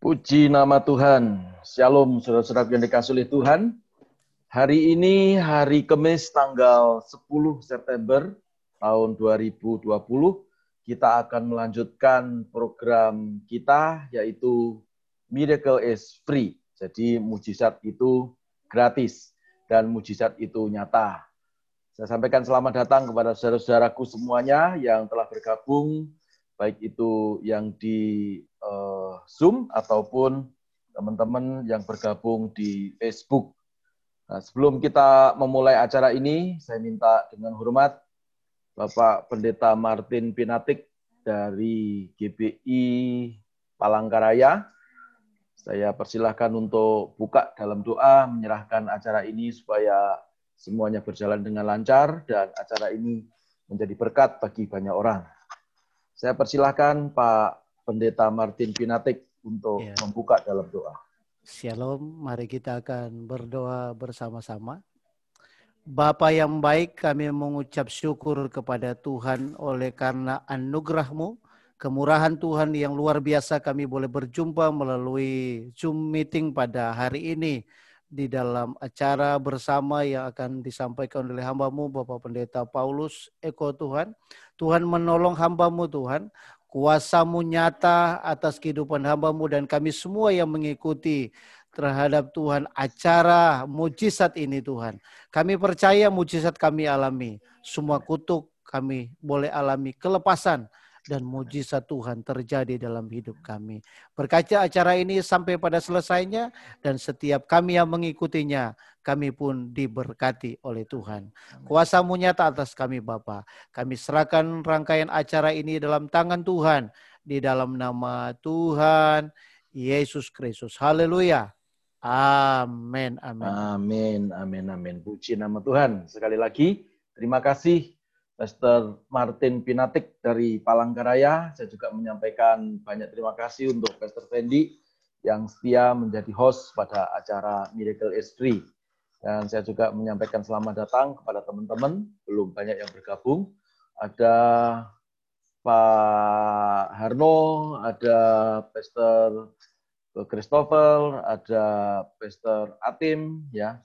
Puji nama Tuhan. Shalom saudara-saudara yang dikasih oleh Tuhan. Hari ini hari Kamis tanggal 10 September tahun 2020 kita akan melanjutkan program kita yaitu Miracle is Free. Jadi mujizat itu gratis dan mujizat itu nyata. Saya sampaikan selamat datang kepada saudara-saudaraku semuanya yang telah bergabung baik itu yang di uh, Zoom ataupun teman-teman yang bergabung di Facebook. Nah, sebelum kita memulai acara ini, saya minta dengan hormat Bapak Pendeta Martin Pinatik dari GBI Palangkaraya. Saya persilahkan untuk buka dalam doa, menyerahkan acara ini supaya semuanya berjalan dengan lancar dan acara ini menjadi berkat bagi banyak orang. Saya persilahkan Pak Pendeta Martin Pinatik untuk ya. membuka dalam doa. Shalom, mari kita akan berdoa bersama-sama. Bapa yang baik, kami mengucap syukur kepada Tuhan oleh karena anugerahmu, kemurahan Tuhan yang luar biasa kami boleh berjumpa melalui Zoom meeting pada hari ini di dalam acara bersama yang akan disampaikan oleh hambamu Bapak Pendeta Paulus Eko Tuhan. Tuhan menolong hambamu Tuhan, kuasamu nyata atas kehidupan hambamu dan kami semua yang mengikuti terhadap Tuhan. Acara mujizat ini Tuhan. Kami percaya mujizat kami alami, semua kutuk kami boleh alami kelepasan dan mujizat Tuhan terjadi dalam hidup kami. Berkaca acara ini sampai pada selesainya dan setiap kami yang mengikutinya, kami pun diberkati oleh Tuhan. Kuasamu nyata atas kami Bapa. Kami serahkan rangkaian acara ini dalam tangan Tuhan. Di dalam nama Tuhan Yesus Kristus. Haleluya. Amin. Amin. Amin. Amin. Amin. Puji nama Tuhan. Sekali lagi, terima kasih Pastor Martin Pinatik dari Palangkaraya. Saya juga menyampaikan banyak terima kasih untuk Pastor Fendi yang setia menjadi host pada acara Miracle Free. Dan saya juga menyampaikan selamat datang kepada teman-teman, belum banyak yang bergabung. Ada Pak Harno, ada Pastor Christopher, ada Pastor Atim, ya,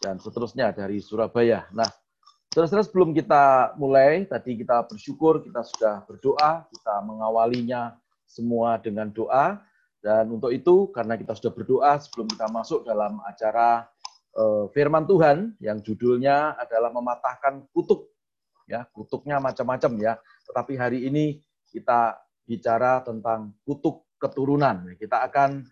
dan seterusnya dari Surabaya. Nah, Saudara-saudara sebelum kita mulai, tadi kita bersyukur, kita sudah berdoa, kita mengawalinya semua dengan doa. Dan untuk itu, karena kita sudah berdoa sebelum kita masuk dalam acara uh, firman Tuhan, yang judulnya adalah mematahkan kutuk. ya Kutuknya macam-macam ya. Tetapi hari ini kita bicara tentang kutuk keturunan. Kita akan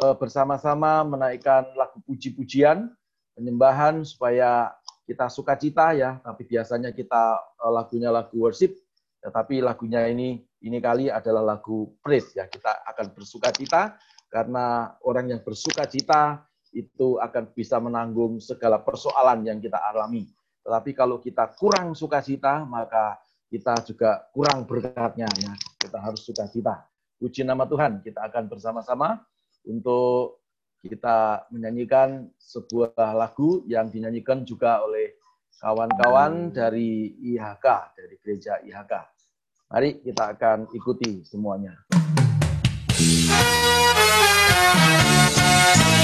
uh, bersama-sama menaikkan lagu puji-pujian, penyembahan supaya kita sukacita ya, tapi biasanya kita eh, lagunya lagu worship, tetapi lagunya ini ini kali adalah lagu praise ya. Kita akan bersukacita karena orang yang bersukacita itu akan bisa menanggung segala persoalan yang kita alami. Tetapi kalau kita kurang sukacita, maka kita juga kurang berkatnya ya. Kita harus sukacita. Puji nama Tuhan, kita akan bersama-sama untuk kita menyanyikan sebuah lagu yang dinyanyikan juga oleh kawan-kawan dari IHK, dari gereja IHK. Mari kita akan ikuti semuanya. kita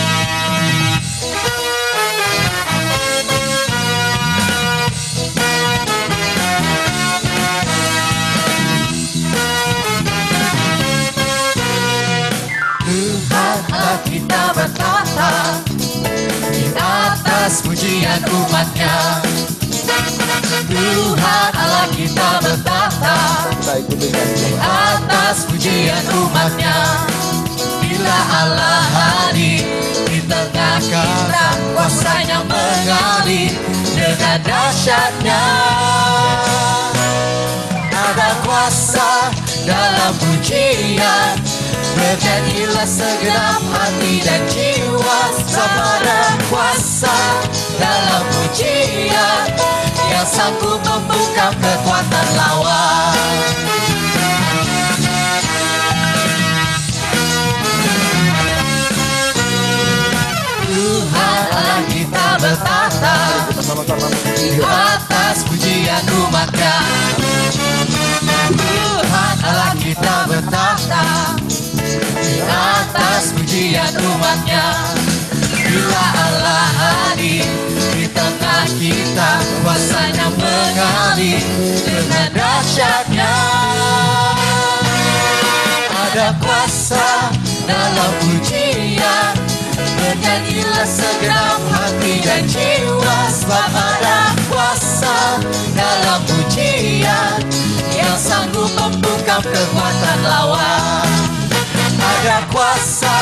atas pujian umatnya. Tuhan Allah kita bertata di atas pujian umatnya. Bila Allah hadir di tengah kita, kuasanya mengalir dengan dahsyatnya. Ada kuasa dalam pujian Bernyanyilah segenap hati dan jiwa Sama kuasa dalam pujian Yang sanggup membuka kekuatan lawan. Tuhan Allah kita bertata Di atas pujian umatnya. Tuhan Allah kita bertata atas pujian umatnya. Bila Allah hadir di tengah kita Kuasanya mengalir dengan dahsyatnya. Ada kuasa dalam pujian Bernyanyilah segenap hati dan jiwa. Sebab ada kuasa dalam pujian Yang sanggup membungkam kekuatan lawan Ada kuasa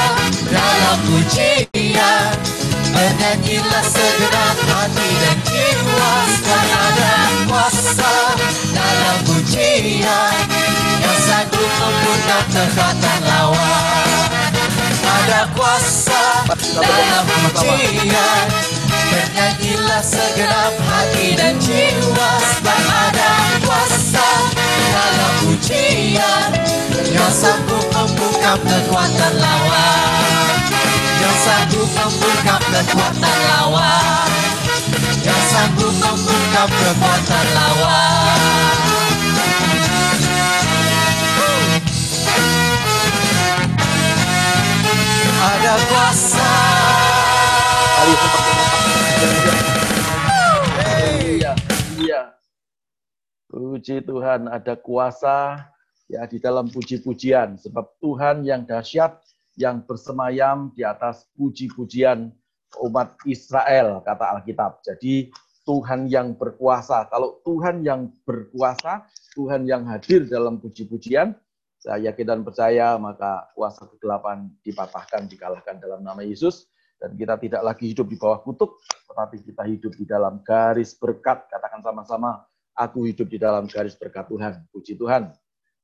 dalam pujian Bernyanyilah segenap hati dan jiwa. Sebab ada kuasa dalam pujian Yang sanggup membungkam kekuatan lawan. Ada kuasa dalam pujian Bernyanyilah segenap hati dan jiwa. Sebab ada membungkam kekuatan lawan. Yang sanggup membungkam kekuatan lawan. Yang sanggup membungkam kekuatan lawan. Ada kuasa. Iya, iya. Puji Tuhan, ada kuasa ya di dalam puji-pujian. Sebab Tuhan yang dahsyat, yang bersemayam di atas puji-pujian umat Israel, kata Alkitab. Jadi Tuhan yang berkuasa. Kalau Tuhan yang berkuasa, Tuhan yang hadir dalam puji-pujian, saya yakin dan percaya maka kuasa kegelapan dipatahkan, dikalahkan dalam nama Yesus. Dan kita tidak lagi hidup di bawah kutuk, tetapi kita hidup di dalam garis berkat. Katakan sama-sama, aku hidup di dalam garis berkat Tuhan. Puji Tuhan.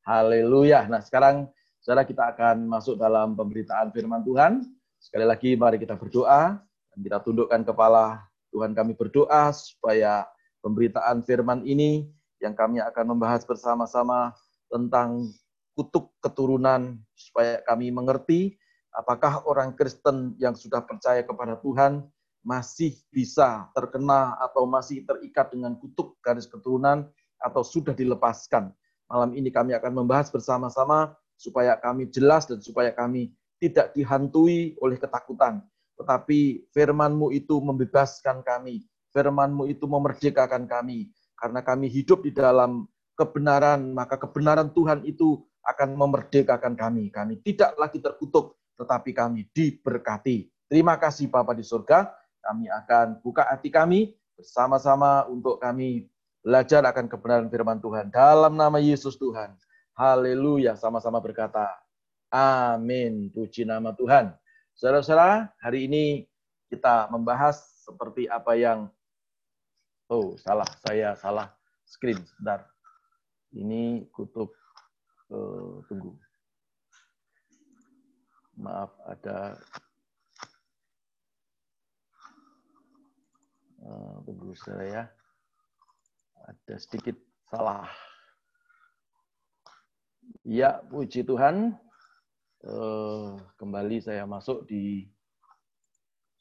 Haleluya. Nah sekarang saudara kita akan masuk dalam pemberitaan firman Tuhan. Sekali lagi mari kita berdoa dan kita tundukkan kepala Tuhan kami berdoa supaya pemberitaan firman ini yang kami akan membahas bersama-sama tentang kutuk keturunan supaya kami mengerti apakah orang Kristen yang sudah percaya kepada Tuhan masih bisa terkena atau masih terikat dengan kutuk garis keturunan atau sudah dilepaskan. Malam ini kami akan membahas bersama-sama supaya kami jelas dan supaya kami tidak dihantui oleh ketakutan. Tetapi firman-Mu itu membebaskan kami. Firman-Mu itu memerdekakan kami. Karena kami hidup di dalam kebenaran, maka kebenaran Tuhan itu akan memerdekakan kami. Kami tidak lagi terkutuk, tetapi kami diberkati. Terima kasih Bapa di surga. Kami akan buka hati kami bersama-sama untuk kami belajar akan kebenaran firman Tuhan. Dalam nama Yesus Tuhan. Haleluya. Sama-sama berkata, Amin. Puji nama Tuhan. Saudara-saudara, hari ini kita membahas seperti apa yang Oh, salah. Saya salah screen. Sebentar. Ini kutub uh, tunggu. Maaf, ada uh, tunggu saya. Ada sedikit salah. Ya, puji Tuhan. Uh, kembali saya masuk di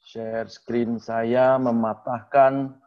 share screen saya mematahkan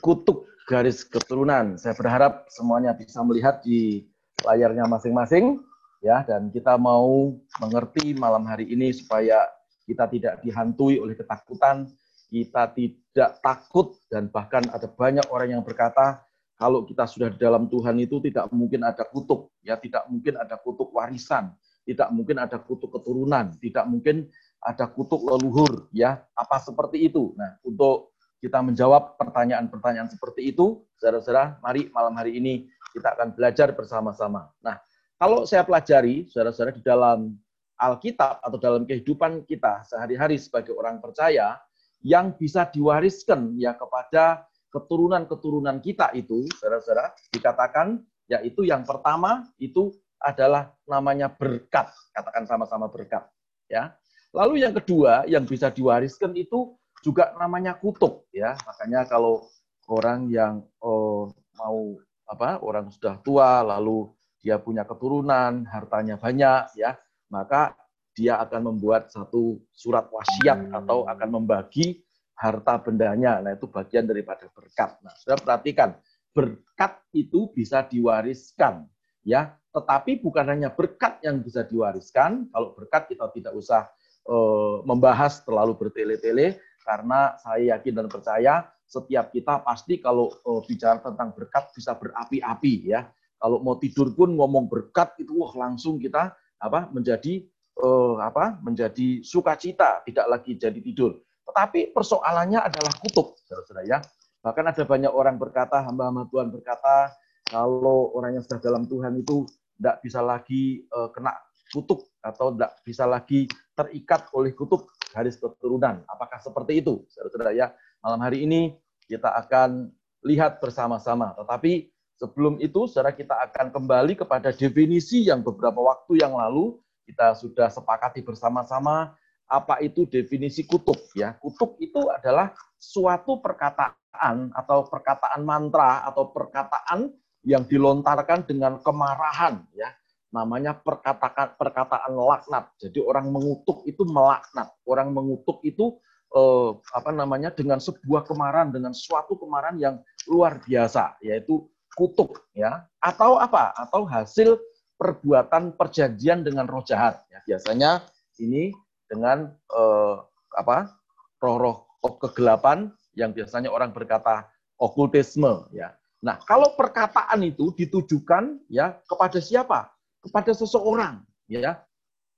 kutuk garis keturunan. Saya berharap semuanya bisa melihat di layarnya masing-masing ya dan kita mau mengerti malam hari ini supaya kita tidak dihantui oleh ketakutan, kita tidak takut dan bahkan ada banyak orang yang berkata kalau kita sudah di dalam Tuhan itu tidak mungkin ada kutuk, ya tidak mungkin ada kutuk warisan, tidak mungkin ada kutuk keturunan, tidak mungkin ada kutuk leluhur, ya apa seperti itu. Nah untuk kita menjawab pertanyaan-pertanyaan seperti itu, saudara-saudara, mari malam hari ini kita akan belajar bersama-sama. Nah, kalau saya pelajari, saudara-saudara, di dalam Alkitab atau dalam kehidupan kita sehari-hari sebagai orang percaya, yang bisa diwariskan ya kepada keturunan-keturunan kita itu, saudara-saudara, dikatakan yaitu yang pertama itu adalah namanya berkat. Katakan sama-sama berkat. Ya. Lalu yang kedua yang bisa diwariskan itu juga namanya kutuk ya. Makanya kalau orang yang oh, mau apa orang sudah tua lalu dia punya keturunan, hartanya banyak ya, maka dia akan membuat satu surat wasiat atau akan membagi harta bendanya. Nah, itu bagian daripada berkat. Nah, sudah perhatikan, berkat itu bisa diwariskan. ya. Tetapi bukan hanya berkat yang bisa diwariskan. Kalau berkat kita tidak usah eh, membahas terlalu bertele-tele karena saya yakin dan percaya setiap kita pasti kalau eh, bicara tentang berkat bisa berapi-api ya. Kalau mau tidur pun ngomong berkat itu wah langsung kita apa menjadi eh, apa menjadi sukacita, tidak lagi jadi tidur. Tetapi persoalannya adalah kutub, saudara-saudara ya. Bahkan ada banyak orang berkata, hamba-hamba Tuhan berkata, kalau orang yang sudah dalam Tuhan itu tidak bisa lagi uh, kena kutub atau tidak bisa lagi terikat oleh kutub garis keturunan. Apakah seperti itu, saudara-saudara ya? Malam hari ini kita akan lihat bersama-sama. Tetapi sebelum itu, saudara kita akan kembali kepada definisi yang beberapa waktu yang lalu kita sudah sepakati bersama-sama apa itu definisi kutub ya. Kutub itu adalah suatu perkataan atau perkataan mantra atau perkataan yang dilontarkan dengan kemarahan ya. Namanya perkataan perkataan laknat. Jadi orang mengutuk itu melaknat. Orang mengutuk itu eh, apa namanya dengan sebuah kemarahan dengan suatu kemarahan yang luar biasa yaitu kutuk ya. Atau apa? Atau hasil perbuatan perjanjian dengan roh jahat ya biasanya ini dengan eh, apa roh-roh kegelapan yang biasanya orang berkata okultisme ya Nah, kalau perkataan itu ditujukan ya kepada siapa? Kepada seseorang, ya.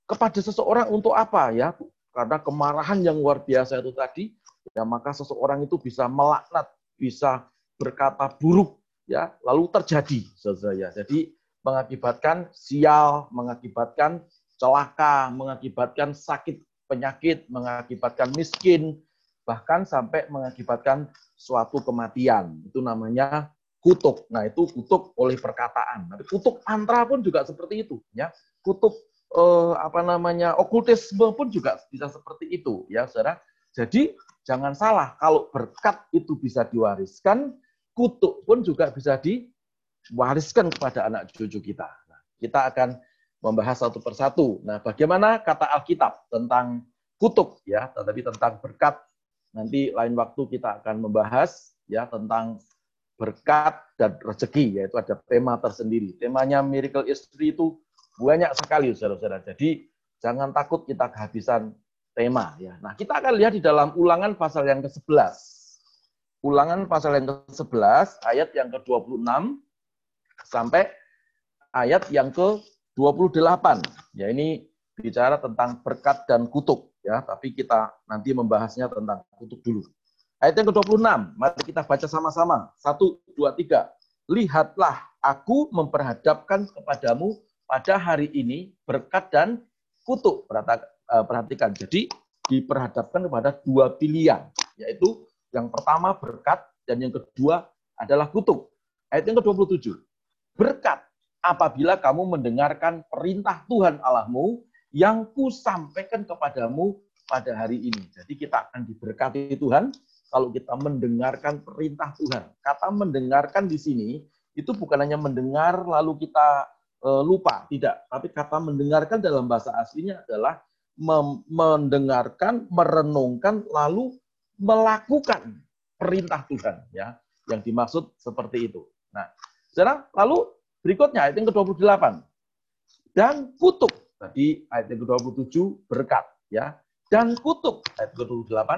Kepada seseorang untuk apa ya? Karena kemarahan yang luar biasa itu tadi, ya maka seseorang itu bisa melaknat, bisa berkata buruk, ya, lalu terjadi, saudara. Jadi mengakibatkan sial, mengakibatkan celaka, mengakibatkan sakit penyakit, mengakibatkan miskin, bahkan sampai mengakibatkan suatu kematian. Itu namanya kutuk. Nah, itu kutuk oleh perkataan. Tapi kutuk mantra pun juga seperti itu, ya. Kutuk eh, apa namanya? okultisme pun juga bisa seperti itu, ya, Saudara. Jadi, jangan salah kalau berkat itu bisa diwariskan, kutuk pun juga bisa diwariskan kepada anak cucu kita. Nah, kita akan membahas satu persatu. Nah, bagaimana kata Alkitab tentang kutuk ya, tetapi tentang berkat nanti lain waktu kita akan membahas ya tentang berkat dan rezeki, yaitu ada tema tersendiri. Temanya Miracle History itu banyak sekali, saudara-saudara. Jadi jangan takut kita kehabisan tema. ya. Nah, kita akan lihat di dalam ulangan pasal yang ke-11. Ulangan pasal yang ke-11, ayat yang ke-26, sampai ayat yang ke-28. Ya, ini bicara tentang berkat dan kutuk. ya Tapi kita nanti membahasnya tentang kutuk dulu. Ayat yang ke-26, mari kita baca sama-sama. Satu, dua, tiga. Lihatlah, aku memperhadapkan kepadamu pada hari ini berkat dan kutuk. Eh, perhatikan, jadi diperhadapkan kepada dua pilihan, yaitu yang pertama berkat dan yang kedua adalah kutuk. Ayat yang ke-27. Berkat apabila kamu mendengarkan perintah Tuhan Allahmu yang kusampaikan kepadamu pada hari ini. Jadi kita akan diberkati Tuhan kalau kita mendengarkan perintah Tuhan. Kata mendengarkan di sini itu bukan hanya mendengar lalu kita e, lupa, tidak. Tapi kata mendengarkan dalam bahasa aslinya adalah mendengarkan, merenungkan, lalu melakukan perintah Tuhan. ya Yang dimaksud seperti itu. Nah, sekarang lalu berikutnya ayat yang ke-28. Dan kutuk. Tadi ayat yang ke-27 berkat. ya Dan kutuk. Ayat ke-28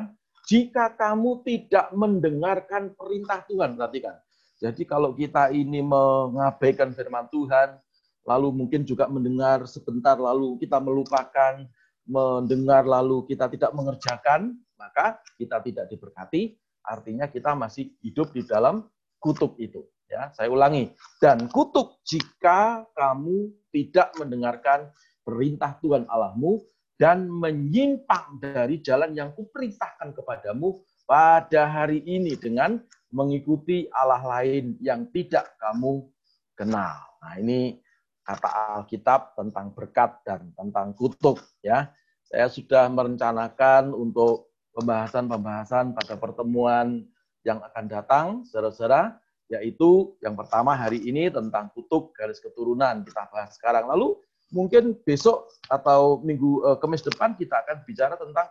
jika kamu tidak mendengarkan perintah Tuhan. Perhatikan. Jadi kalau kita ini mengabaikan firman Tuhan, lalu mungkin juga mendengar sebentar, lalu kita melupakan, mendengar lalu kita tidak mengerjakan, maka kita tidak diberkati, artinya kita masih hidup di dalam kutub itu. Ya, saya ulangi. Dan kutub jika kamu tidak mendengarkan perintah Tuhan Allahmu dan menyimpang dari jalan yang kuperintahkan kepadamu pada hari ini dengan mengikuti Allah lain yang tidak kamu kenal. Nah, ini kata Alkitab tentang berkat dan tentang kutuk ya. Saya sudah merencanakan untuk pembahasan-pembahasan pada pertemuan yang akan datang, saudara-saudara, yaitu yang pertama hari ini tentang kutuk garis keturunan kita bahas sekarang. Lalu mungkin besok atau minggu uh, kemis depan kita akan bicara tentang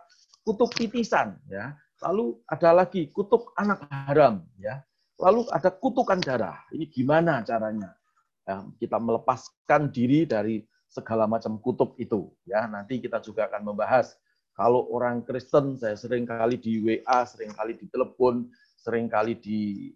kutub titisan ya. Lalu ada lagi kutub anak haram ya. Lalu ada kutukan darah. Ini gimana caranya? Ya, kita melepaskan diri dari segala macam kutub itu. Ya, nanti kita juga akan membahas kalau orang Kristen, saya sering kali di WA, sering kali di telepon, sering kali ditanyai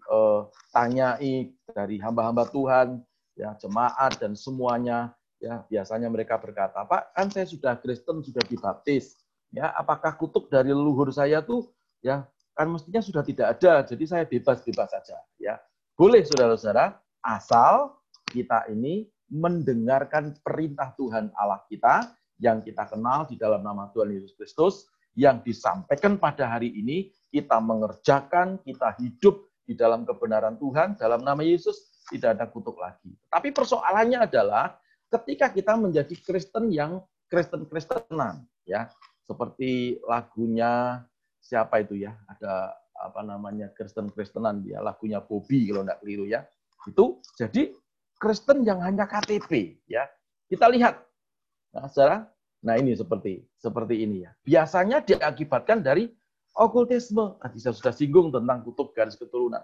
eh, dari hamba-hamba Tuhan, ya jemaat dan semuanya, ya biasanya mereka berkata, Pak, kan saya sudah Kristen, sudah dibaptis, ya apakah kutub dari leluhur saya tuh, ya kan mestinya sudah tidak ada, jadi saya bebas-bebas saja, ya. Boleh saudara-saudara, asal kita ini mendengarkan perintah Tuhan Allah kita yang kita kenal di dalam nama Tuhan Yesus Kristus yang disampaikan pada hari ini kita mengerjakan, kita hidup di dalam kebenaran Tuhan, dalam nama Yesus, tidak ada kutuk lagi. Tapi persoalannya adalah ketika kita menjadi Kristen yang Kristen-Kristenan, ya, seperti lagunya siapa itu ya, ada apa namanya Kristen-Kristenan dia, lagunya Bobby kalau tidak keliru ya, itu jadi Kristen yang hanya KTP, ya. Kita lihat, nah, saudara, nah ini seperti seperti ini ya. Biasanya diakibatkan dari okultisme. Tadi saya sudah singgung tentang kutub garis keturunan.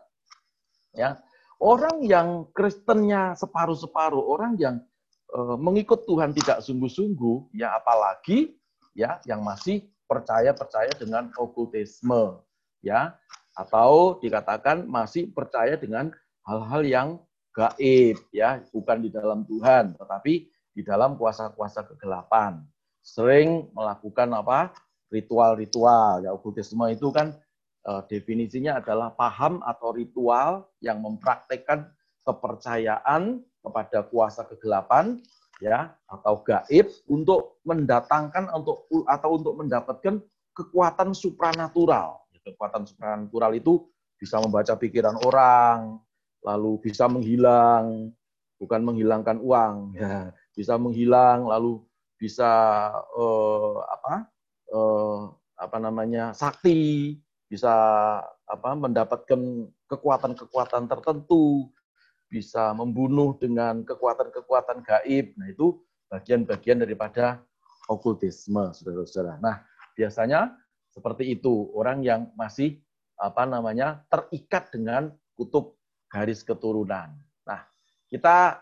Ya, orang yang Kristennya separuh-separuh, orang yang e, mengikut Tuhan tidak sungguh-sungguh, ya apalagi ya yang masih percaya-percaya dengan okultisme, ya atau dikatakan masih percaya dengan hal-hal yang gaib, ya bukan di dalam Tuhan, tetapi di dalam kuasa-kuasa kegelapan. Sering melakukan apa? Ritual-ritual. Ya, okultisme itu kan uh, definisinya adalah paham atau ritual yang mempraktekkan kepercayaan kepada kuasa kegelapan ya atau gaib untuk mendatangkan untuk atau untuk mendapatkan kekuatan supranatural. Kekuatan supranatural itu bisa membaca pikiran orang, lalu bisa menghilang, bukan menghilangkan uang, ya, bisa menghilang, lalu bisa eh, apa eh, apa namanya sakti, bisa apa mendapatkan kekuatan-kekuatan tertentu, bisa membunuh dengan kekuatan-kekuatan gaib. Nah, itu bagian-bagian daripada okultisme, Saudara-saudara. Nah, biasanya seperti itu, orang yang masih apa namanya terikat dengan kutub garis keturunan. Nah, kita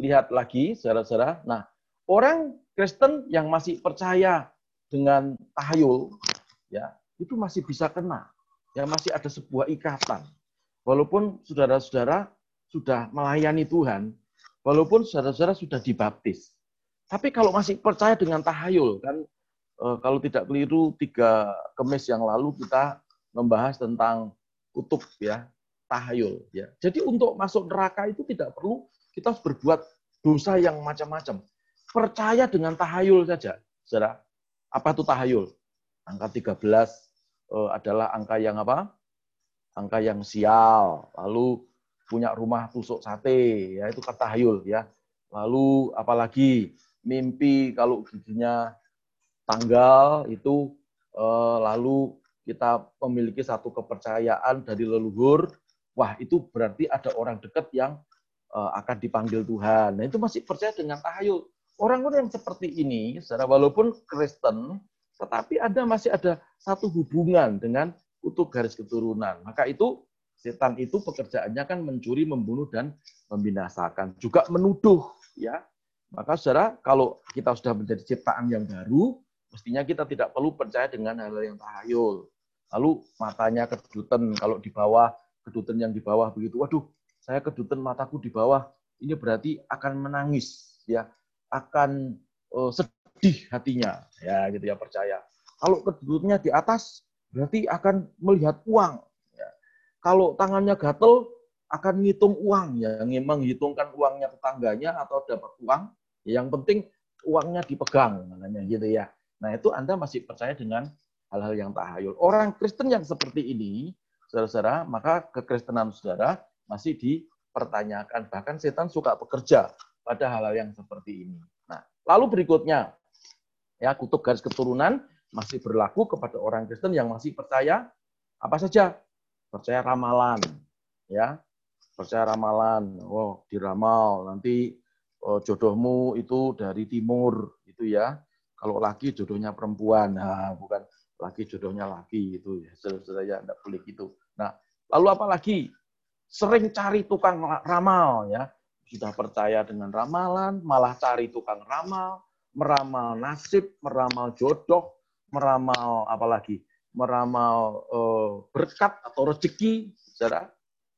lihat lagi, saudara-saudara. Nah, orang Kristen yang masih percaya dengan tahayul, ya itu masih bisa kena. Ya masih ada sebuah ikatan. Walaupun saudara-saudara sudah melayani Tuhan, walaupun saudara-saudara sudah dibaptis. Tapi kalau masih percaya dengan tahayul, kan e, kalau tidak keliru tiga kemis yang lalu kita membahas tentang kutub ya tahayul ya. Jadi untuk masuk neraka itu tidak perlu kita harus berbuat dosa yang macam-macam. Percaya dengan tahayul saja, saudara. Apa itu tahayul? Angka 13 uh, adalah angka yang apa? Angka yang sial. Lalu punya rumah tusuk sate, ya itu tahayul ya. Lalu apalagi mimpi kalau giginya tanggal itu uh, lalu kita memiliki satu kepercayaan dari leluhur, wah itu berarti ada orang dekat yang uh, akan dipanggil Tuhan. Nah itu masih percaya dengan tahayul. Orang-orang yang seperti ini, secara walaupun Kristen, tetapi ada masih ada satu hubungan dengan utuh garis keturunan. Maka itu setan itu pekerjaannya kan mencuri, membunuh dan membinasakan, juga menuduh, ya. Maka saudara, kalau kita sudah menjadi ciptaan yang baru, mestinya kita tidak perlu percaya dengan hal, -hal yang tahayul. Lalu matanya kedutan, kalau di bawah, kedutan yang di bawah begitu, waduh, saya kedutan mataku di bawah, ini berarti akan menangis, ya akan uh, sedih hatinya, ya gitu ya percaya. Kalau keduduknya di atas, berarti akan melihat uang. Ya. Kalau tangannya gatel, akan ngitung uang, ya menghitungkan uangnya tetangganya atau dapat uang. Yang penting uangnya dipegang, namanya gitu ya. Nah itu Anda masih percaya dengan hal-hal yang tahayul. Orang Kristen yang seperti ini, saudara-saudara, maka kekristenan saudara masih dipertanyakan. Bahkan setan suka bekerja pada hal-hal yang seperti ini. Nah, lalu berikutnya, ya kutub garis keturunan masih berlaku kepada orang Kristen yang masih percaya apa saja? Percaya ramalan, ya. Percaya ramalan. Oh, diramal nanti oh, jodohmu itu dari timur, itu ya. Kalau laki jodohnya perempuan, nah bukan laki jodohnya laki itu ya. Saudara tidak boleh gitu. Nah, lalu apa lagi? Sering cari tukang ramal ya sudah percaya dengan ramalan, malah cari tukang ramal, meramal nasib, meramal jodoh, meramal apalagi, meramal eh, berkat atau rezeki, saudara.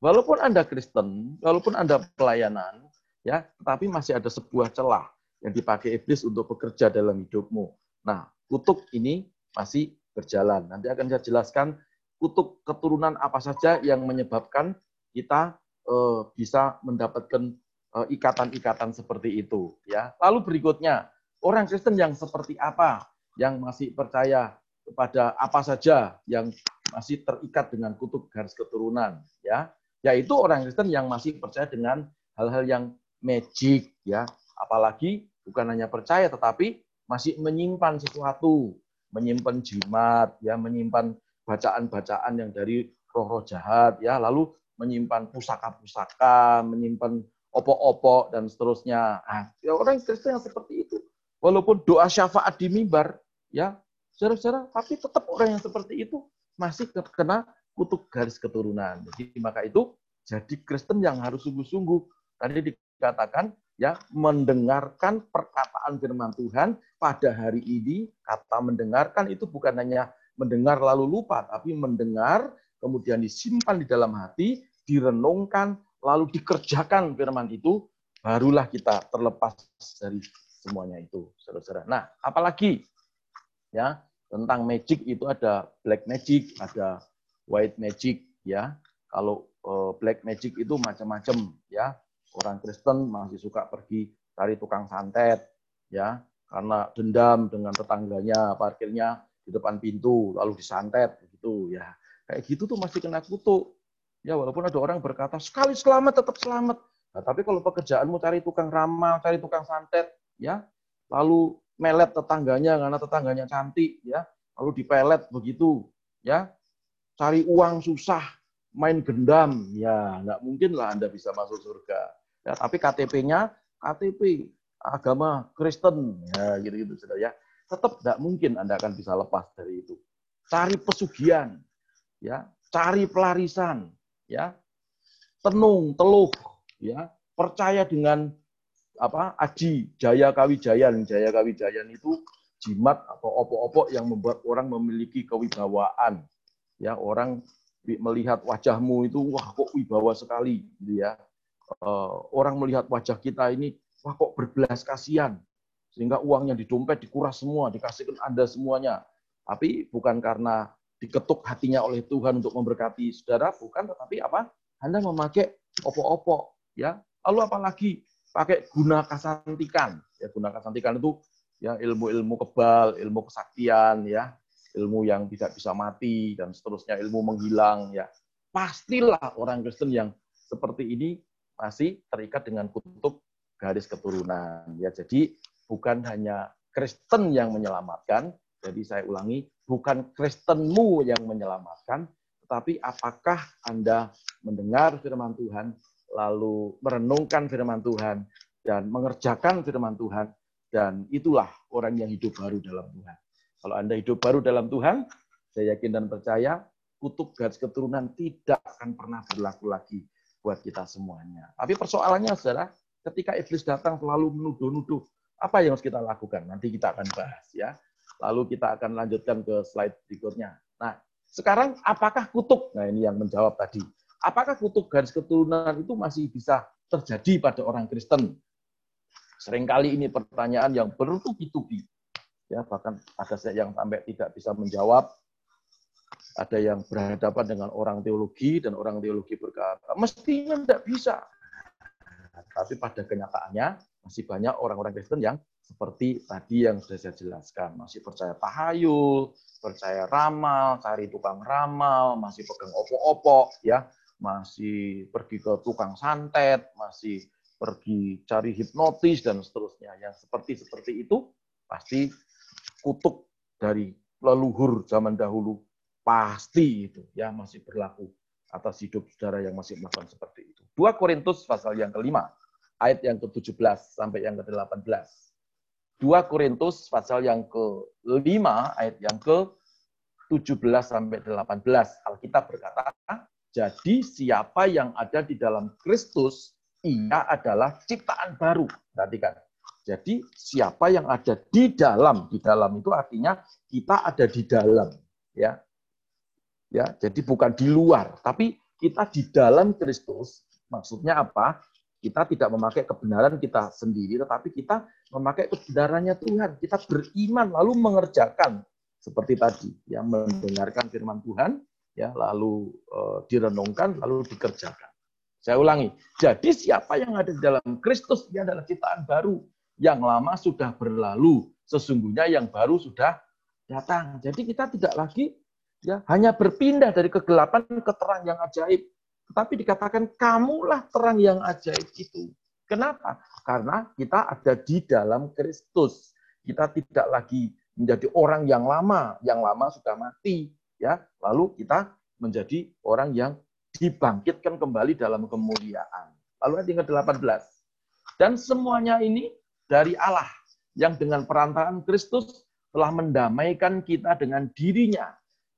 Walaupun Anda Kristen, walaupun Anda pelayanan, ya, tetapi masih ada sebuah celah yang dipakai iblis untuk bekerja dalam hidupmu. Nah, kutuk ini masih berjalan. Nanti akan saya jelaskan kutuk keturunan apa saja yang menyebabkan kita eh, bisa mendapatkan ikatan-ikatan seperti itu. Ya. Lalu berikutnya, orang Kristen yang seperti apa yang masih percaya kepada apa saja yang masih terikat dengan kutuk garis keturunan ya yaitu orang Kristen yang masih percaya dengan hal-hal yang magic ya apalagi bukan hanya percaya tetapi masih menyimpan sesuatu menyimpan jimat ya menyimpan bacaan-bacaan yang dari roh-roh jahat ya lalu menyimpan pusaka-pusaka menyimpan opok-opok dan seterusnya. Nah, ya orang Kristen yang seperti itu. Walaupun doa syafaat di mimbar ya saudara-saudara tapi tetap orang yang seperti itu masih terkena kutuk garis keturunan. Jadi maka itu jadi Kristen yang harus sungguh-sungguh. Tadi dikatakan ya mendengarkan perkataan firman Tuhan pada hari ini. Kata mendengarkan itu bukan hanya mendengar lalu lupa tapi mendengar kemudian disimpan di dalam hati direnungkan lalu dikerjakan firman itu barulah kita terlepas dari semuanya itu saudara-saudara. Nah, apalagi ya tentang magic itu ada black magic, ada white magic ya. Kalau uh, black magic itu macam-macam ya. Orang Kristen masih suka pergi cari tukang santet ya, karena dendam dengan tetangganya parkirnya di depan pintu lalu disantet begitu ya. Kayak gitu tuh masih kena kutuk. Ya walaupun ada orang berkata sekali selamat tetap selamat. Nah, tapi kalau pekerjaanmu cari tukang ramal, cari tukang santet ya, lalu melet tetangganya karena tetangganya cantik ya, lalu dipelet begitu ya, cari uang susah, main gendam, ya nggak mungkin lah Anda bisa masuk surga. Ya, tapi KTP-nya KTP agama Kristen, ya gitu-gitu sudah ya. Tetap nggak mungkin Anda akan bisa lepas dari itu. Cari pesugihan, ya, cari pelarisan, ya, tenung, teluh, ya, percaya dengan apa aji jaya kawijayan jaya kawijayan itu jimat atau opok-opok yang membuat orang memiliki kewibawaan. Ya orang melihat wajahmu itu wah kok wibawa sekali. Gitu ya. Uh, orang melihat wajah kita ini wah kok berbelas kasihan. Sehingga uangnya di dompet dikuras semua dikasihkan anda semuanya. Tapi bukan karena diketuk hatinya oleh Tuhan untuk memberkati saudara bukan tetapi apa? Anda memakai opok-opok ya. Lalu apalagi pakai guna kasantikan ya guna kasantikan itu ya ilmu-ilmu kebal ilmu kesaktian ya ilmu yang tidak bisa mati dan seterusnya ilmu menghilang ya. Pastilah orang Kristen yang seperti ini masih terikat dengan kutub garis keturunan ya. Jadi bukan hanya Kristen yang menyelamatkan jadi saya ulangi bukan Kristenmu yang menyelamatkan tetapi apakah Anda mendengar firman Tuhan lalu merenungkan firman Tuhan dan mengerjakan firman Tuhan dan itulah orang yang hidup baru dalam Tuhan kalau Anda hidup baru dalam Tuhan, saya yakin dan percaya kutub garis keturunan tidak akan pernah berlaku lagi buat kita semuanya. Tapi persoalannya adalah ketika iblis datang selalu menuduh-nuduh, apa yang harus kita lakukan? Nanti kita akan bahas ya. Lalu kita akan lanjutkan ke slide berikutnya. Nah, sekarang apakah kutub? Nah, ini yang menjawab tadi. Apakah kutub garis keturunan itu masih bisa terjadi pada orang Kristen? Seringkali ini pertanyaan yang bertubi-tubi ya bahkan ada yang sampai tidak bisa menjawab ada yang berhadapan dengan orang teologi dan orang teologi berkata mestinya tidak bisa tapi pada kenyataannya masih banyak orang-orang Kristen yang seperti tadi yang sudah saya jelaskan masih percaya tahayul percaya ramal cari tukang ramal masih pegang opo-opo ya masih pergi ke tukang santet masih pergi cari hipnotis dan seterusnya yang seperti seperti itu pasti kutuk dari leluhur zaman dahulu pasti itu ya masih berlaku atas hidup saudara yang masih melakukan seperti itu. 2 Korintus pasal yang kelima, ayat yang ke-17 sampai yang ke-18. 2 Korintus pasal yang ke-5 ayat yang ke-17 sampai 18. Alkitab berkata, "Jadi siapa yang ada di dalam Kristus, ia adalah ciptaan baru. Perhatikan. Jadi siapa yang ada di dalam, di dalam itu artinya kita ada di dalam, ya. Ya, jadi bukan di luar, tapi kita di dalam Kristus. Maksudnya apa? Kita tidak memakai kebenaran kita sendiri, tetapi kita memakai kebenarannya Tuhan. Kita beriman lalu mengerjakan seperti tadi, ya mendengarkan firman Tuhan, ya lalu e, direnungkan, lalu dikerjakan. Saya ulangi. Jadi siapa yang ada di dalam Kristus dia adalah ciptaan baru. Yang lama sudah berlalu, sesungguhnya yang baru sudah datang. Jadi kita tidak lagi ya hanya berpindah dari kegelapan ke terang yang ajaib. Tetapi dikatakan kamulah terang yang ajaib itu. Kenapa? Karena kita ada di dalam Kristus. Kita tidak lagi menjadi orang yang lama, yang lama sudah mati, ya. Lalu kita menjadi orang yang dibangkitkan kembali dalam kemuliaan. Lalu ayat yang ke-18. Dan semuanya ini dari Allah yang dengan perantaraan Kristus telah mendamaikan kita dengan dirinya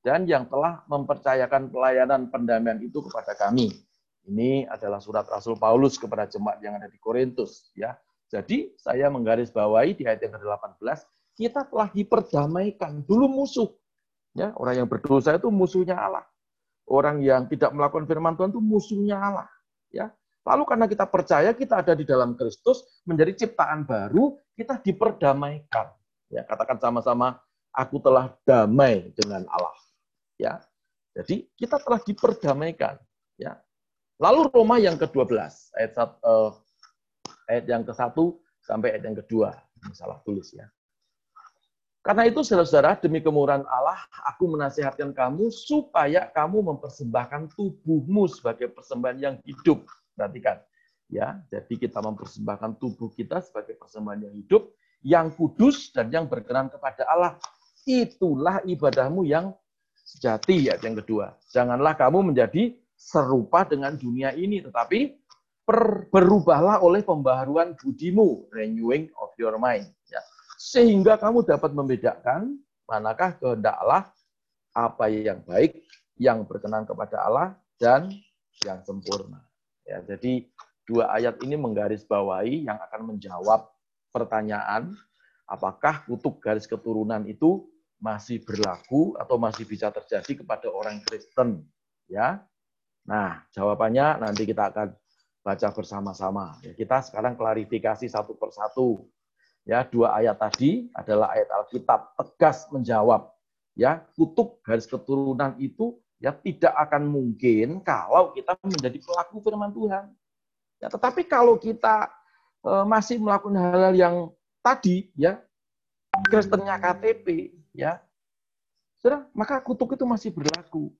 dan yang telah mempercayakan pelayanan pendamaian itu kepada kami. Ini adalah surat Rasul Paulus kepada jemaat yang ada di Korintus ya. Jadi saya menggarisbawahi di ayat yang ke-18 kita telah diperdamaikan. Dulu musuh. Ya, orang yang berdosa itu musuhnya Allah orang yang tidak melakukan firman Tuhan itu musuhnya Allah. Ya. Lalu karena kita percaya kita ada di dalam Kristus, menjadi ciptaan baru, kita diperdamaikan. Ya, katakan sama-sama, aku telah damai dengan Allah. Ya. Jadi kita telah diperdamaikan. Ya. Lalu Roma yang ke-12, ayat, uh, ayat yang ke-1 sampai ayat yang kedua. Salah tulis ya. Karena itu saudara-saudara, demi kemurahan Allah, aku menasihatkan kamu supaya kamu mempersembahkan tubuhmu sebagai persembahan yang hidup. Perhatikan. Ya, jadi kita mempersembahkan tubuh kita sebagai persembahan yang hidup, yang kudus dan yang berkenan kepada Allah. Itulah ibadahmu yang sejati ya yang kedua. Janganlah kamu menjadi serupa dengan dunia ini, tetapi berubahlah oleh pembaharuan budimu, renewing of your mind. Ya sehingga kamu dapat membedakan manakah kehendak Allah, apa yang baik, yang berkenan kepada Allah, dan yang sempurna. Ya, jadi dua ayat ini menggarisbawahi yang akan menjawab pertanyaan apakah kutuk garis keturunan itu masih berlaku atau masih bisa terjadi kepada orang Kristen ya. Nah jawabannya nanti kita akan baca bersama-sama. Ya kita sekarang klarifikasi satu persatu. Ya, dua ayat tadi adalah ayat Alkitab tegas menjawab. Ya kutuk garis keturunan itu ya tidak akan mungkin kalau kita menjadi pelaku firman Tuhan. Ya, tetapi kalau kita e, masih melakukan hal-hal yang tadi ya Kristennya KTP ya sudah maka kutuk itu masih berlaku.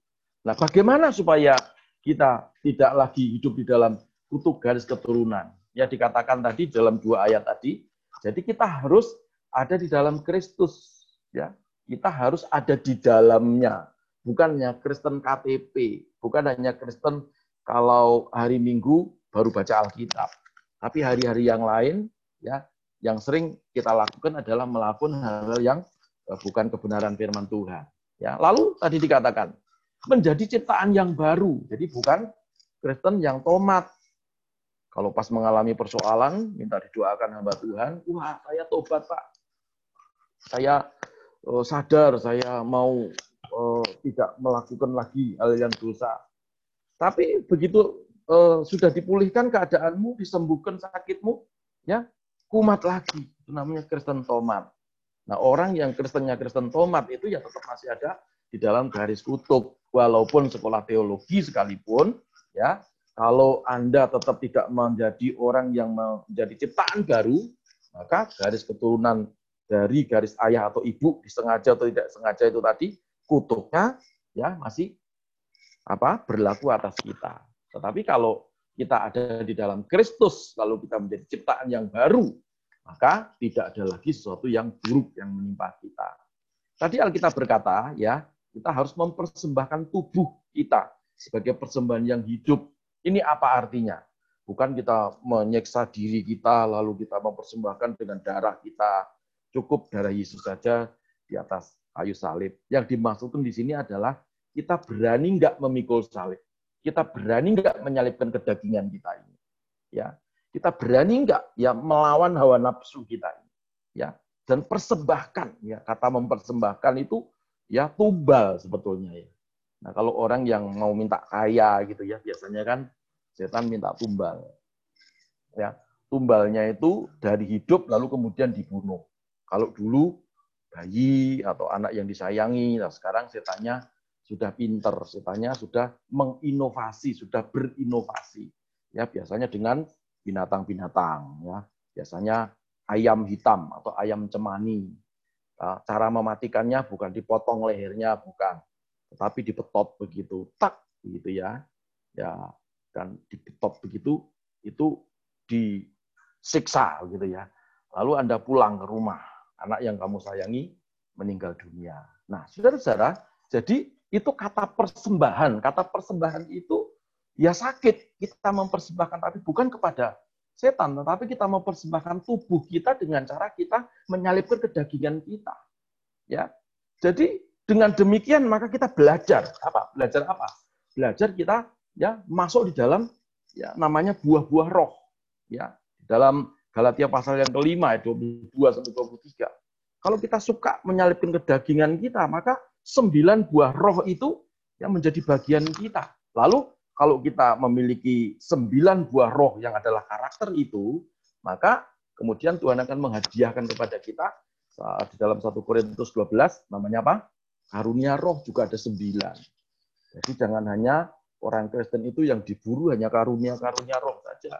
Nah, bagaimana supaya kita tidak lagi hidup di dalam kutuk garis keturunan? Ya dikatakan tadi dalam dua ayat tadi, jadi kita harus ada di dalam Kristus, ya. Kita harus ada di dalamnya, bukan hanya Kristen KTP, bukan hanya Kristen kalau hari Minggu baru baca Alkitab. Tapi hari-hari yang lain, ya, yang sering kita lakukan adalah melakukan hal-hal yang bukan kebenaran firman Tuhan. Ya, lalu tadi dikatakan menjadi ciptaan yang baru. Jadi bukan Kristen yang tomat, kalau pas mengalami persoalan, minta didoakan hamba Tuhan, wah saya tobat Pak. Saya uh, sadar saya mau uh, tidak melakukan lagi hal yang dosa. Tapi begitu uh, sudah dipulihkan keadaanmu, disembuhkan sakitmu, ya kumat lagi. Itu namanya Kristen tomat. Nah orang yang Kristennya Kristen tomat itu ya tetap masih ada di dalam garis kutuk. Walaupun sekolah teologi sekalipun, ya kalau Anda tetap tidak menjadi orang yang menjadi ciptaan baru, maka garis keturunan dari garis ayah atau ibu disengaja atau tidak sengaja itu tadi kutuknya ya masih apa berlaku atas kita. Tetapi kalau kita ada di dalam Kristus lalu kita menjadi ciptaan yang baru, maka tidak ada lagi sesuatu yang buruk yang menimpa kita. Tadi Alkitab berkata, ya, kita harus mempersembahkan tubuh kita sebagai persembahan yang hidup ini apa artinya? Bukan kita menyeksa diri kita, lalu kita mempersembahkan dengan darah kita. Cukup darah Yesus saja di atas kayu salib. Yang dimaksudkan di sini adalah kita berani nggak memikul salib. Kita berani nggak menyalibkan kedagingan kita ini. Ya, kita berani enggak ya melawan hawa nafsu kita ya dan persembahkan ya kata mempersembahkan itu ya tumbal sebetulnya ya. Nah kalau orang yang mau minta kaya gitu ya biasanya kan setan minta tumbal ya. Tumbalnya itu dari hidup lalu kemudian dibunuh. Kalau dulu bayi atau anak yang disayangi nah sekarang setannya sudah pinter setannya sudah menginovasi sudah berinovasi ya. Biasanya dengan binatang-binatang ya. Biasanya ayam hitam atau ayam cemani. Ah, cara mematikannya bukan dipotong lehernya bukan. Tetapi dipetot begitu tak begitu ya. Ya dan dipetot begitu itu disiksa gitu ya. Lalu anda pulang ke rumah. Anak yang kamu sayangi meninggal dunia. Nah saudara-saudara jadi itu kata persembahan. Kata persembahan itu ya sakit kita mempersembahkan tapi bukan kepada setan, tetapi kita mempersembahkan tubuh kita dengan cara kita menyalipkan kedagingan kita. Ya. Jadi dengan demikian maka kita belajar apa? Belajar apa? Belajar kita ya masuk di dalam ya namanya buah-buah roh. Ya, dalam Galatia pasal yang kelima ayat 22 sampai 23. Kalau kita suka menyalipkan kedagingan kita, maka sembilan buah roh itu yang menjadi bagian kita. Lalu kalau kita memiliki sembilan buah roh yang adalah karakter itu, maka kemudian Tuhan akan menghadiahkan kepada kita di dalam 1 Korintus 12 namanya apa? Karunia roh juga ada sembilan. Jadi jangan hanya orang Kristen itu yang diburu hanya karunia-karunia roh saja.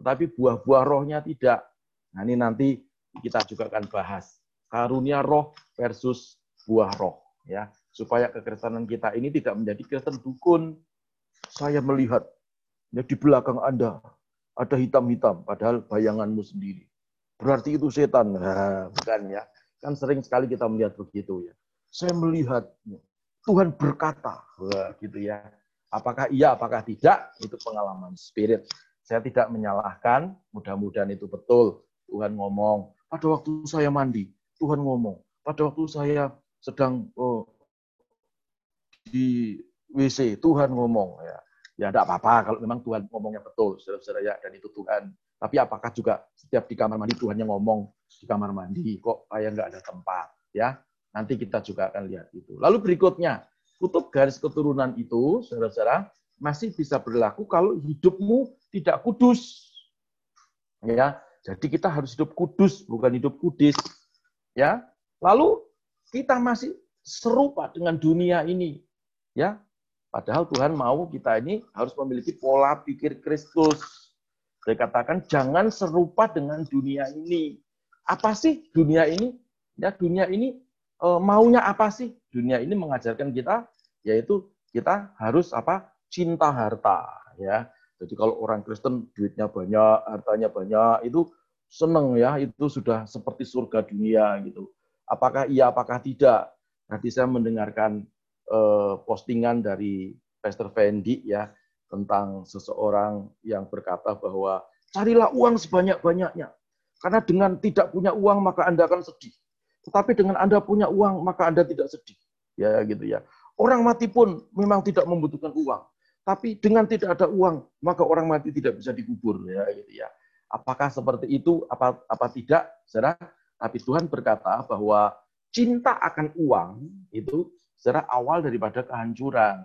Tetapi buah-buah rohnya tidak. Nah ini nanti kita juga akan bahas. Karunia roh versus buah roh. ya Supaya kekristenan kita ini tidak menjadi Kristen dukun, saya melihat ya di belakang Anda ada hitam-hitam, padahal bayanganmu sendiri. Berarti itu setan. Nah, bukan ya. Kan sering sekali kita melihat begitu ya. Saya melihat Tuhan berkata, Wah, gitu ya. Apakah iya, apakah tidak, itu pengalaman spirit. Saya tidak menyalahkan, mudah-mudahan itu betul. Tuhan ngomong, pada waktu saya mandi, Tuhan ngomong. Pada waktu saya sedang oh, di WC, Tuhan ngomong ya. Ya tidak apa-apa kalau memang Tuhan ngomongnya betul, saudara-saudara ya, dan itu Tuhan. Tapi apakah juga setiap di kamar mandi Tuhan yang ngomong di kamar mandi, kok kayak nggak ada tempat, ya? Nanti kita juga akan lihat itu. Lalu berikutnya, kutub garis keturunan itu, saudara-saudara, masih bisa berlaku kalau hidupmu tidak kudus. Ya, jadi kita harus hidup kudus, bukan hidup kudis. Ya, lalu kita masih serupa dengan dunia ini. Ya, Padahal Tuhan mau kita ini harus memiliki pola pikir Kristus. Saya katakan jangan serupa dengan dunia ini. Apa sih dunia ini? Ya dunia ini e, maunya apa sih? Dunia ini mengajarkan kita yaitu kita harus apa? Cinta harta, ya. Jadi kalau orang Kristen duitnya banyak, hartanya banyak, itu seneng ya, itu sudah seperti surga dunia gitu. Apakah iya, apakah tidak? Nanti saya mendengarkan uh, postingan dari Pastor Fendi ya tentang seseorang yang berkata bahwa carilah uang sebanyak-banyaknya. Karena dengan tidak punya uang maka Anda akan sedih. Tetapi dengan Anda punya uang maka Anda tidak sedih. Ya gitu ya. Orang mati pun memang tidak membutuhkan uang. Tapi dengan tidak ada uang maka orang mati tidak bisa dikubur ya gitu ya. Apakah seperti itu apa apa tidak? Saudara, tapi Tuhan berkata bahwa cinta akan uang itu secara awal daripada kehancuran.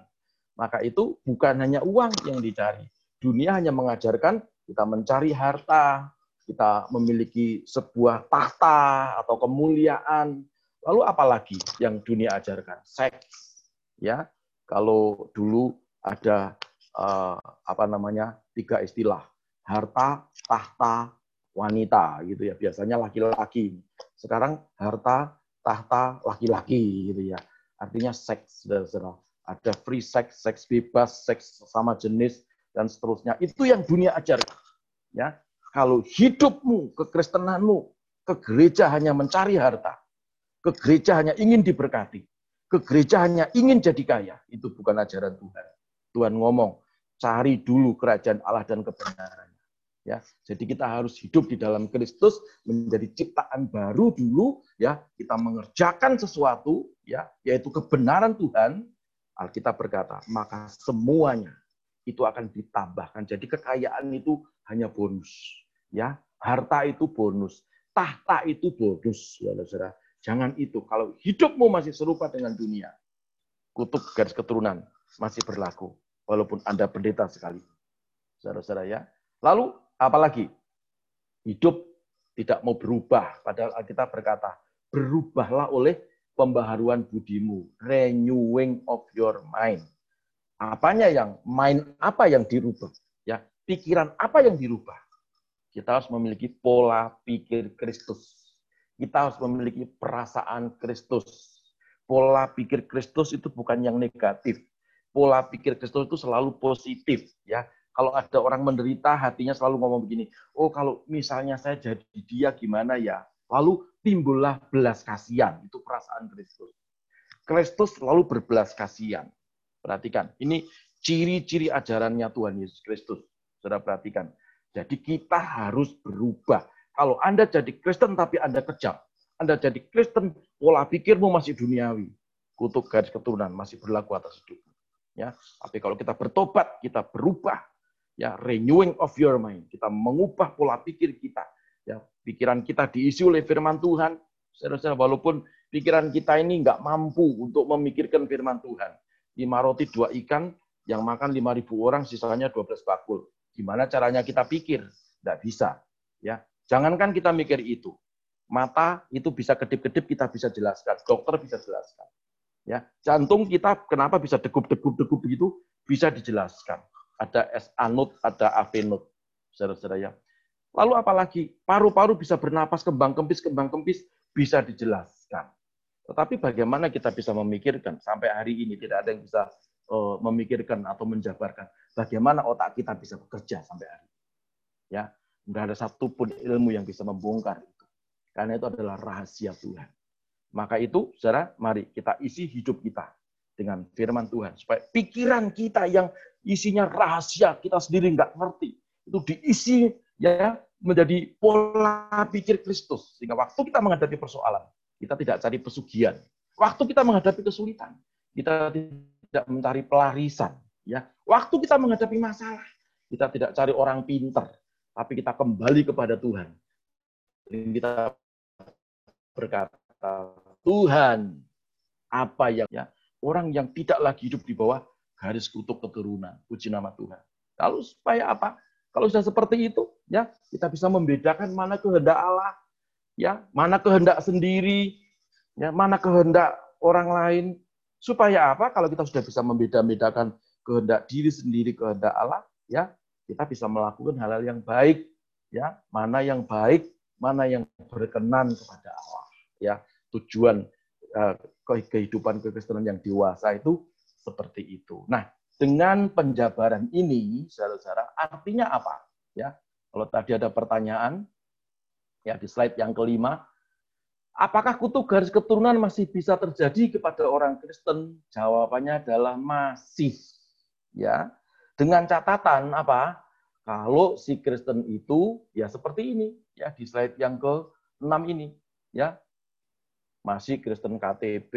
Maka itu bukan hanya uang yang dicari. Dunia hanya mengajarkan kita mencari harta, kita memiliki sebuah tahta atau kemuliaan. Lalu apalagi yang dunia ajarkan? Seks. Ya. Kalau dulu ada uh, apa namanya? tiga istilah. Harta, tahta, wanita gitu ya. Biasanya laki-laki. Sekarang harta, tahta, laki-laki gitu ya artinya seks, Ada free sex, seks bebas, seks sama jenis, dan seterusnya. Itu yang dunia ajarkan. Ya, kalau hidupmu, kekristenanmu, ke gereja hanya mencari harta, ke gereja hanya ingin diberkati, ke gereja hanya ingin jadi kaya, itu bukan ajaran Tuhan. Tuhan ngomong, cari dulu kerajaan Allah dan kebenaran ya. Jadi kita harus hidup di dalam Kristus menjadi ciptaan baru dulu ya. Kita mengerjakan sesuatu ya, yaitu kebenaran Tuhan. Alkitab berkata, maka semuanya itu akan ditambahkan. Jadi kekayaan itu hanya bonus. Ya, harta itu bonus, tahta itu bonus, saudara-saudara. Jangan itu. Kalau hidupmu masih serupa dengan dunia, kutuk garis keturunan masih berlaku, walaupun Anda pendeta sekali. Saudara-saudara ya. Lalu, apalagi? Hidup tidak mau berubah. Padahal kita berkata, berubahlah oleh pembaharuan budimu. Renewing of your mind. Apanya yang, mind apa yang dirubah? Ya, pikiran apa yang dirubah? Kita harus memiliki pola pikir Kristus. Kita harus memiliki perasaan Kristus. Pola pikir Kristus itu bukan yang negatif. Pola pikir Kristus itu selalu positif, ya. Kalau ada orang menderita, hatinya selalu ngomong begini, oh kalau misalnya saya jadi dia gimana ya? Lalu timbullah belas kasihan, itu perasaan Kristus. Kristus selalu berbelas kasihan. Perhatikan, ini ciri-ciri ajarannya Tuhan Yesus Kristus. Saudara perhatikan. Jadi kita harus berubah. Kalau Anda jadi Kristen tapi Anda kejam, Anda jadi Kristen, pola pikirmu masih duniawi. Kutuk garis keturunan masih berlaku atas hidup. Ya, tapi kalau kita bertobat, kita berubah, ya renewing of your mind, kita mengubah pola pikir kita, ya pikiran kita diisi oleh firman Tuhan. Saya walaupun pikiran kita ini nggak mampu untuk memikirkan firman Tuhan. Lima roti dua ikan, yang makan lima ribu orang, sisanya 12 bakul. Gimana caranya kita pikir? Tidak bisa. Ya, Jangankan kita mikir itu. Mata itu bisa kedip-kedip kita bisa jelaskan. Dokter bisa jelaskan. Ya, jantung kita kenapa bisa degup-degup-degup begitu bisa dijelaskan. Ada SA node, ada AV node. Saudara-saudara ya. Lalu apalagi paru-paru bisa bernapas kembang kempis kembang kempis bisa dijelaskan. Tetapi bagaimana kita bisa memikirkan sampai hari ini tidak ada yang bisa uh, memikirkan atau menjabarkan bagaimana otak kita bisa bekerja sampai hari. Ya, Nggak ada satupun ilmu yang bisa membongkar itu. Karena itu adalah rahasia Tuhan. Maka itu, saudara, mari kita isi hidup kita dengan firman Tuhan. Supaya pikiran kita yang isinya rahasia, kita sendiri nggak ngerti. Itu diisi ya menjadi pola pikir Kristus. Sehingga waktu kita menghadapi persoalan, kita tidak cari pesugihan. Waktu kita menghadapi kesulitan, kita tidak mencari pelarisan. Ya, Waktu kita menghadapi masalah, kita tidak cari orang pinter tapi kita kembali kepada Tuhan. Kita berkata, Tuhan, apa yang ya, orang yang tidak lagi hidup di bawah garis kutuk keturunan. Puji nama Tuhan. Kalau supaya apa? Kalau sudah seperti itu, ya kita bisa membedakan mana kehendak Allah, ya mana kehendak sendiri, ya mana kehendak orang lain. Supaya apa? Kalau kita sudah bisa membeda-bedakan kehendak diri sendiri, kehendak Allah, ya kita bisa melakukan hal-hal yang baik ya mana yang baik mana yang berkenan kepada Allah ya tujuan uh, kehidupan kekristenan yang dewasa itu seperti itu nah dengan penjabaran ini saudara-saudara artinya apa? Ya kalau tadi ada pertanyaan ya di slide yang kelima apakah kutuk garis keturunan masih bisa terjadi kepada orang Kristen? Jawabannya adalah masih ya. Dengan catatan apa? Kalau si Kristen itu ya seperti ini ya di slide yang ke-6 ini ya. Masih Kristen KTP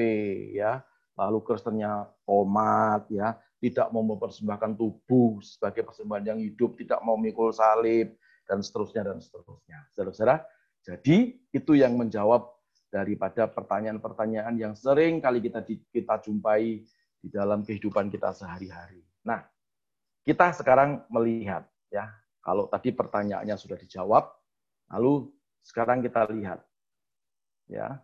ya, lalu Kristennya tomat ya, tidak mau mempersembahkan tubuh sebagai persembahan yang hidup, tidak mau mikul salib dan seterusnya dan seterusnya. Saudara-saudara, jadi itu yang menjawab daripada pertanyaan-pertanyaan yang sering kali kita kita jumpai di dalam kehidupan kita sehari-hari. Nah, kita sekarang melihat ya, kalau tadi pertanyaannya sudah dijawab, lalu sekarang kita lihat ya.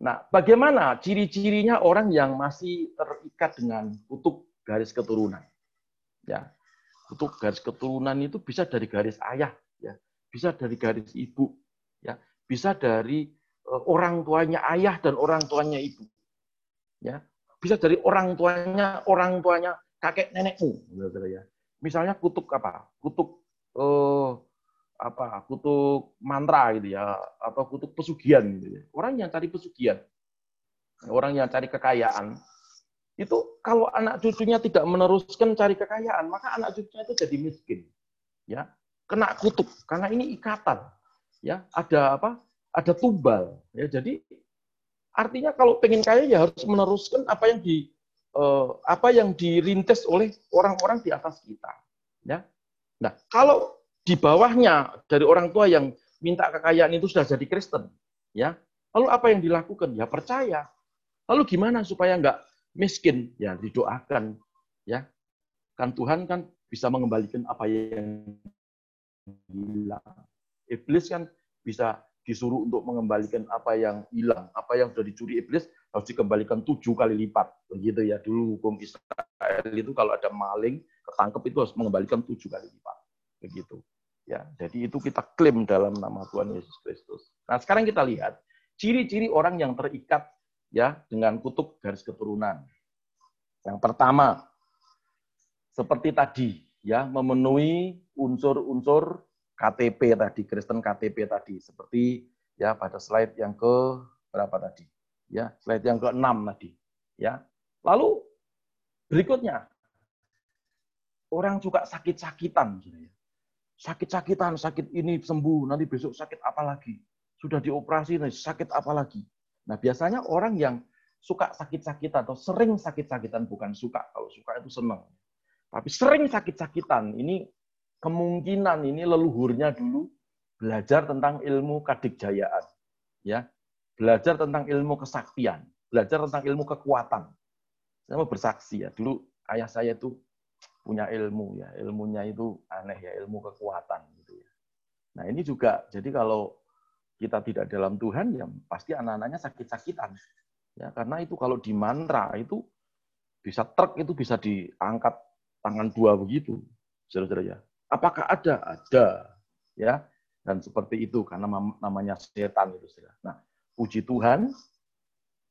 Nah, bagaimana ciri-cirinya orang yang masih terikat dengan kutub garis keturunan? Ya. Kutub garis keturunan itu bisa dari garis ayah ya, bisa dari garis ibu ya, bisa dari eh, orang tuanya ayah dan orang tuanya ibu. Ya, bisa dari orang tuanya orang tuanya kakek nenekmu, ya. Misalnya kutuk apa? Kutuk eh, apa? Kutuk mantra gitu ya, atau kutuk pesugihan gitu ya. Orang yang cari pesugihan, orang yang cari kekayaan, itu kalau anak cucunya tidak meneruskan cari kekayaan, maka anak cucunya itu jadi miskin. Ya, kena kutuk karena ini ikatan. Ya, ada apa? Ada tumbal. Ya, jadi artinya kalau pengen kaya ya harus meneruskan apa yang di uh, apa yang dirintis oleh orang-orang di atas kita. Ya, Nah, kalau di bawahnya dari orang tua yang minta kekayaan itu sudah jadi Kristen, ya, lalu apa yang dilakukan? Ya percaya. Lalu gimana supaya nggak miskin? Ya didoakan, ya. Kan Tuhan kan bisa mengembalikan apa yang hilang. Iblis kan bisa disuruh untuk mengembalikan apa yang hilang, apa yang sudah dicuri iblis harus dikembalikan tujuh kali lipat. Begitu ya dulu hukum Israel itu kalau ada maling ketangkep itu harus mengembalikan tujuh kali lipat. Begitu. Ya, jadi itu kita klaim dalam nama Tuhan Yesus Kristus. Nah, sekarang kita lihat ciri-ciri orang yang terikat ya dengan kutub garis keturunan. Yang pertama, seperti tadi ya, memenuhi unsur-unsur KTP tadi, Kristen KTP tadi, seperti ya pada slide yang ke berapa tadi? Ya, slide yang ke-6 tadi. Ya. Lalu berikutnya orang suka sakit-sakitan Sakit-sakitan, sakit ini sembuh, nanti besok sakit apa lagi? Sudah dioperasi, nanti sakit apa lagi? Nah, biasanya orang yang suka sakit-sakitan atau sering sakit-sakitan bukan suka, kalau suka itu senang. Tapi sering sakit-sakitan, ini kemungkinan ini leluhurnya dulu belajar tentang ilmu kadikjayaan. Ya, belajar tentang ilmu kesaktian, belajar tentang ilmu kekuatan. Saya mau bersaksi ya, dulu ayah saya itu punya ilmu ya, ilmunya itu aneh ya, ilmu kekuatan gitu ya. Nah, ini juga jadi kalau kita tidak dalam Tuhan ya pasti anak-anaknya sakit-sakitan. Ya, karena itu kalau di mantra itu bisa truk itu bisa diangkat tangan dua begitu, saudara-saudara ya. Apakah ada? Ada. Ya. Dan seperti itu karena namanya setan itu. Nah, puji Tuhan,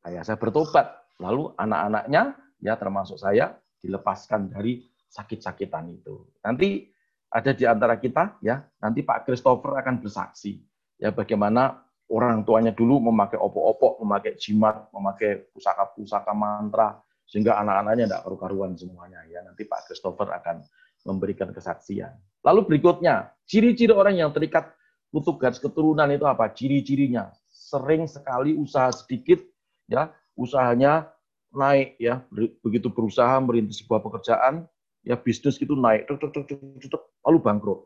ayah saya bertobat. Lalu anak-anaknya, ya termasuk saya, dilepaskan dari sakit-sakitan itu. Nanti ada di antara kita, ya nanti Pak Christopher akan bersaksi. Ya bagaimana orang tuanya dulu memakai opok-opok, memakai jimat, memakai pusaka-pusaka mantra, sehingga anak-anaknya tidak karu-karuan semuanya. Ya nanti Pak Christopher akan memberikan kesaksian. Lalu berikutnya, ciri-ciri orang yang terikat kutub garis keturunan itu apa? Ciri-cirinya sering sekali usaha sedikit, ya usahanya naik, ya begitu berusaha merintis sebuah pekerjaan, ya bisnis itu naik, tuk, tuk, tuk, tuk, tuk, lalu bangkrut.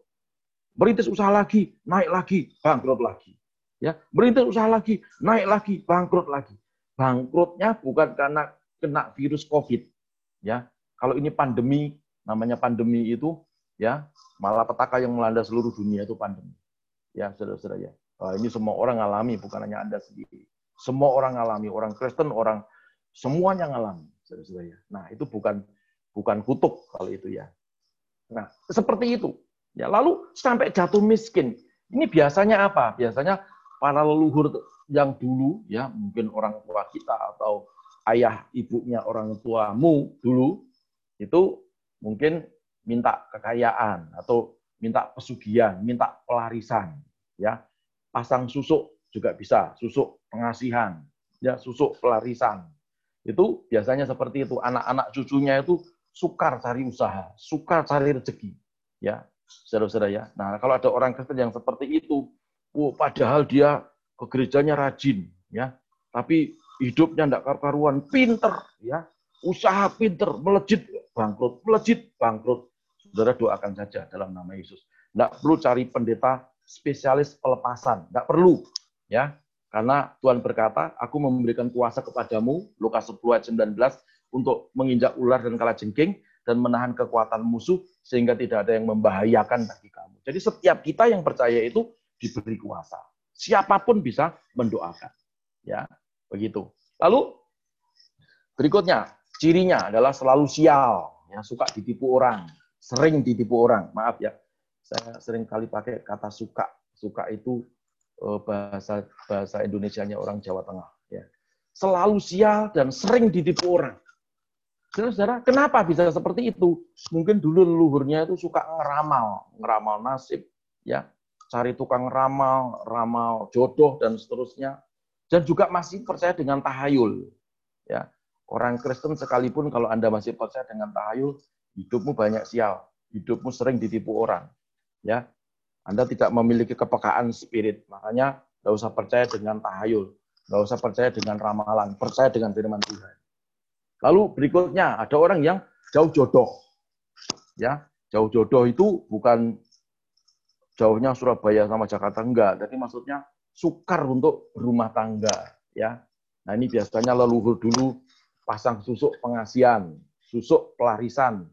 Merintis usaha lagi, naik lagi, bangkrut lagi. Ya, merintis usaha lagi, naik lagi, bangkrut lagi. Bangkrutnya bukan karena kena virus COVID, ya. Kalau ini pandemi, namanya pandemi itu ya malapetaka yang melanda seluruh dunia itu pandemi. Ya, saudara-saudara ya. Nah, ini semua orang alami, bukan hanya Anda sendiri. Semua orang alami, orang Kristen, orang semuanya ngalami, saudara-saudara ya. Nah, itu bukan bukan kutub kalau itu ya. Nah, seperti itu. Ya, lalu sampai jatuh miskin. Ini biasanya apa? Biasanya para leluhur yang dulu ya, mungkin orang tua kita atau ayah ibunya orang tuamu dulu itu mungkin minta kekayaan atau minta pesugihan, minta pelarisan, ya. Pasang susuk juga bisa, susuk pengasihan, ya, susuk pelarisan. Itu biasanya seperti itu. Anak-anak cucunya itu sukar cari usaha, sukar cari rezeki, ya. Saudara-saudara ya. Nah, kalau ada orang Kristen yang seperti itu, oh, padahal dia ke gerejanya rajin, ya. Tapi hidupnya tidak karuan, pinter, ya. Usaha pinter, melejit, bangkrut, melejit, bangkrut saudara doakan saja dalam nama Yesus. Tidak perlu cari pendeta spesialis pelepasan, tidak perlu. ya Karena Tuhan berkata, aku memberikan kuasa kepadamu, Lukas 10 ayat 19, untuk menginjak ular dan kala jengking, dan menahan kekuatan musuh, sehingga tidak ada yang membahayakan bagi kamu. Jadi setiap kita yang percaya itu diberi kuasa. Siapa pun bisa mendoakan. Ya, begitu. Lalu berikutnya, cirinya adalah selalu sial, ya, suka ditipu orang sering ditipu orang. Maaf ya, saya sering kali pakai kata suka. Suka itu eh, bahasa bahasa Indonesia-nya orang Jawa Tengah. Ya. Selalu sial dan sering ditipu orang. Saudara, kenapa bisa seperti itu? Mungkin dulu leluhurnya itu suka ngeramal, ngeramal nasib, ya, cari tukang ramal, ramal jodoh dan seterusnya, dan juga masih percaya dengan tahayul, ya. Orang Kristen sekalipun kalau anda masih percaya dengan tahayul, hidupmu banyak sial, hidupmu sering ditipu orang. Ya, Anda tidak memiliki kepekaan spirit, makanya nggak usah percaya dengan tahayul, nggak usah percaya dengan ramalan, percaya dengan firman Tuhan. Lalu berikutnya ada orang yang jauh jodoh, ya, Jauh jodoh itu bukan jauhnya Surabaya sama Jakarta enggak. Jadi maksudnya sukar untuk rumah tangga ya. Nah ini biasanya leluhur dulu pasang susuk pengasian, susuk pelarisan,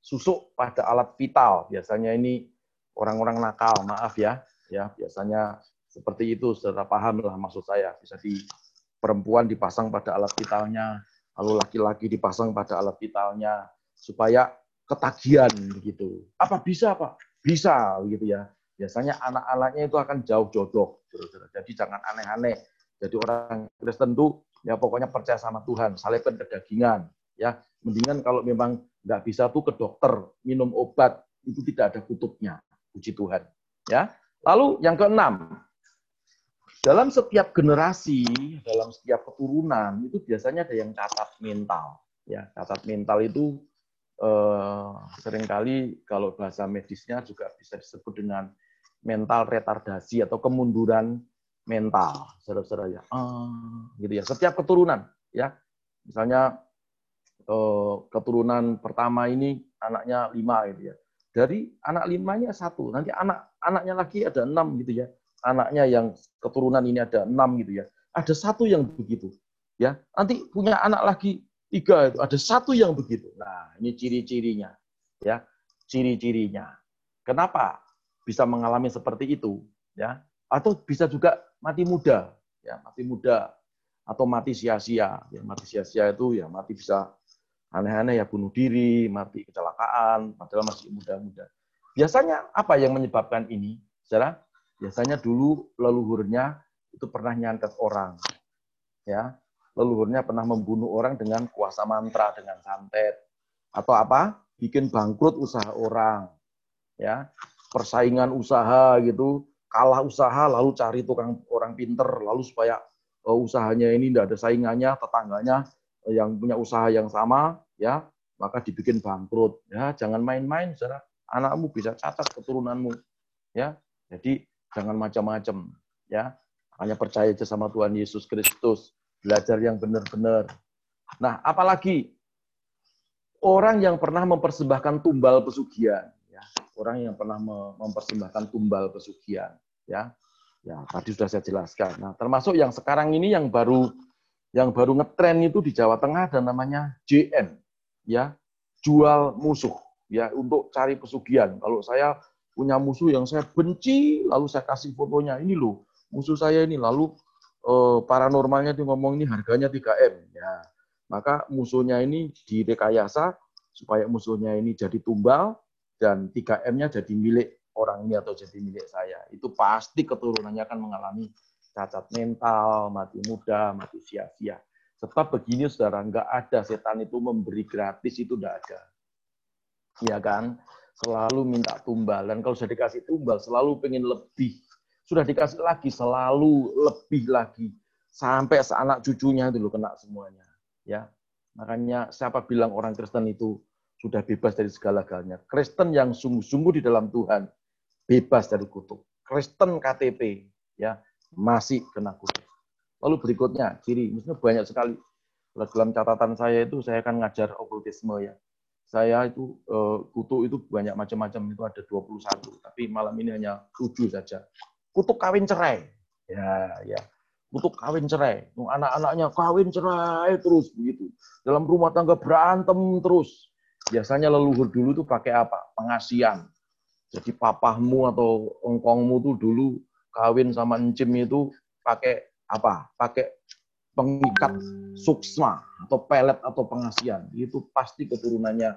susuk pada alat vital. Biasanya ini orang-orang nakal, maaf ya. Ya, biasanya seperti itu, saudara paham lah maksud saya. Bisa di perempuan dipasang pada alat vitalnya, lalu laki-laki dipasang pada alat vitalnya, supaya ketagihan begitu. Apa bisa, Pak? Bisa, gitu ya. Biasanya anak-anaknya itu akan jauh jodoh. Jadi jangan aneh-aneh. Jadi orang Kristen tuh ya pokoknya percaya sama Tuhan, salibkan kedagingan, ya. Mendingan kalau memang nggak bisa tuh ke dokter, minum obat, itu tidak ada kutubnya. Puji Tuhan. Ya. Lalu yang keenam, dalam setiap generasi, dalam setiap keturunan itu biasanya ada yang catat mental. Ya, catat mental itu eh, sering kali kalau bahasa medisnya juga bisa disebut dengan mental retardasi atau kemunduran mental, saudara-saudara ya. Ah, gitu ya. Setiap keturunan, ya. Misalnya eh, keturunan pertama ini anaknya lima gitu ya dari anak limanya satu, nanti anak anaknya lagi ada enam gitu ya. Anaknya yang keturunan ini ada enam gitu ya. Ada satu yang begitu. Ya, nanti punya anak lagi tiga itu ada satu yang begitu. Nah, ini ciri-cirinya. Ya, ciri-cirinya. Kenapa bisa mengalami seperti itu? Ya, atau bisa juga mati muda. Ya, mati muda atau mati sia-sia. Ya, mati sia-sia itu ya mati bisa aneh-aneh ya bunuh diri, mati kecelakaan, padahal masih muda-muda. Biasanya apa yang menyebabkan ini? Saudara, biasanya dulu leluhurnya itu pernah nyantet orang. Ya, leluhurnya pernah membunuh orang dengan kuasa mantra, dengan santet. Atau apa? Bikin bangkrut usaha orang. Ya, persaingan usaha gitu, kalah usaha lalu cari tukang orang pinter lalu supaya uh, usahanya ini tidak ada saingannya, tetangganya yang punya usaha yang sama, ya maka dibikin bangkrut. Ya, jangan main-main, saudara. Anakmu bisa catat keturunanmu. Ya, jadi jangan macam-macam. Ya, hanya percaya aja sama Tuhan Yesus Kristus. Belajar yang benar-benar. Nah, apalagi orang yang pernah mempersembahkan tumbal pesugihan. Ya, orang yang pernah mempersembahkan tumbal pesugihan. Ya, ya tadi sudah saya jelaskan. Nah, termasuk yang sekarang ini yang baru yang baru ngetren itu di Jawa Tengah ada namanya JN, ya, jual musuh, ya, untuk cari pesugihan. Kalau saya punya musuh yang saya benci, lalu saya kasih fotonya, ini loh, musuh saya ini, lalu eh, paranormalnya itu ngomong ini harganya 3M, ya. Maka musuhnya ini direkayasa supaya musuhnya ini jadi tumbal dan 3M-nya jadi milik orang ini atau jadi milik saya. Itu pasti keturunannya akan mengalami cacat mental, mati muda, mati sia-sia. Sebab begini saudara, nggak ada setan itu memberi gratis, itu tidak ada. Ya kan? Selalu minta tumbal. Dan kalau sudah dikasih tumbal, selalu pengen lebih. Sudah dikasih lagi, selalu lebih lagi. Sampai seanak cucunya itu kena semuanya. Ya, Makanya siapa bilang orang Kristen itu sudah bebas dari segala-galanya. Kristen yang sungguh-sungguh di dalam Tuhan, bebas dari kutuk. Kristen KTP, ya masih kena kutuk. Lalu berikutnya, ciri, misalnya banyak sekali. Dalam catatan saya itu, saya akan ngajar okultisme ya. Saya itu, eh, kutuk itu banyak macam-macam, itu ada 21. Tapi malam ini hanya 7 saja. Kutuk kawin cerai. Ya, ya. Kutuk kawin cerai. Anak-anaknya kawin cerai terus begitu. Dalam rumah tangga berantem terus. Biasanya leluhur dulu tuh pakai apa? Pengasian. Jadi papahmu atau engkongmu tuh dulu kawin sama encim itu pakai apa? Pakai pengikat suksma atau pelet atau pengasian. Itu pasti keturunannya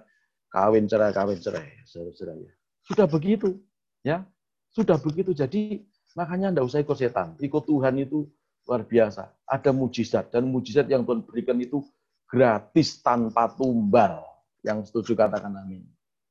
kawin cerai, kawin cerai, saudara ya. Sudah begitu, ya. Sudah begitu. Jadi makanya tidak usah ikut setan. Ikut Tuhan itu luar biasa. Ada mujizat dan mujizat yang Tuhan berikan itu gratis tanpa tumbal. Yang setuju katakan amin.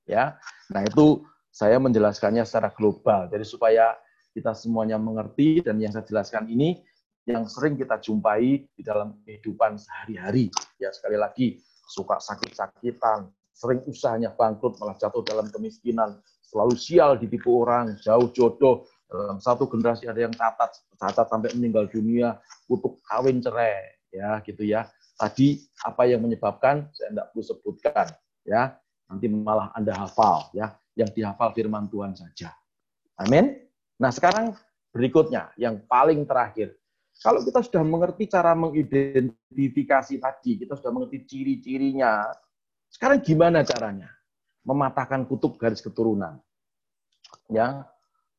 Ya. Nah, itu saya menjelaskannya secara global. Jadi supaya kita semuanya mengerti dan yang saya jelaskan ini yang sering kita jumpai di dalam kehidupan sehari-hari. Ya sekali lagi suka sakit-sakitan, sering usahanya bangkrut malah jatuh dalam kemiskinan, selalu sial ditipu orang, jauh jodoh, dalam satu generasi ada yang catat, catat sampai meninggal dunia, kutuk kawin cerai, ya gitu ya. Tadi apa yang menyebabkan saya tidak perlu sebutkan, ya nanti malah anda hafal, ya. yang dihafal firman Tuhan saja. Amin. Nah, sekarang berikutnya yang paling terakhir. Kalau kita sudah mengerti cara mengidentifikasi tadi, kita sudah mengerti ciri-cirinya. Sekarang gimana caranya? Mematahkan kutub garis keturunan. Ya,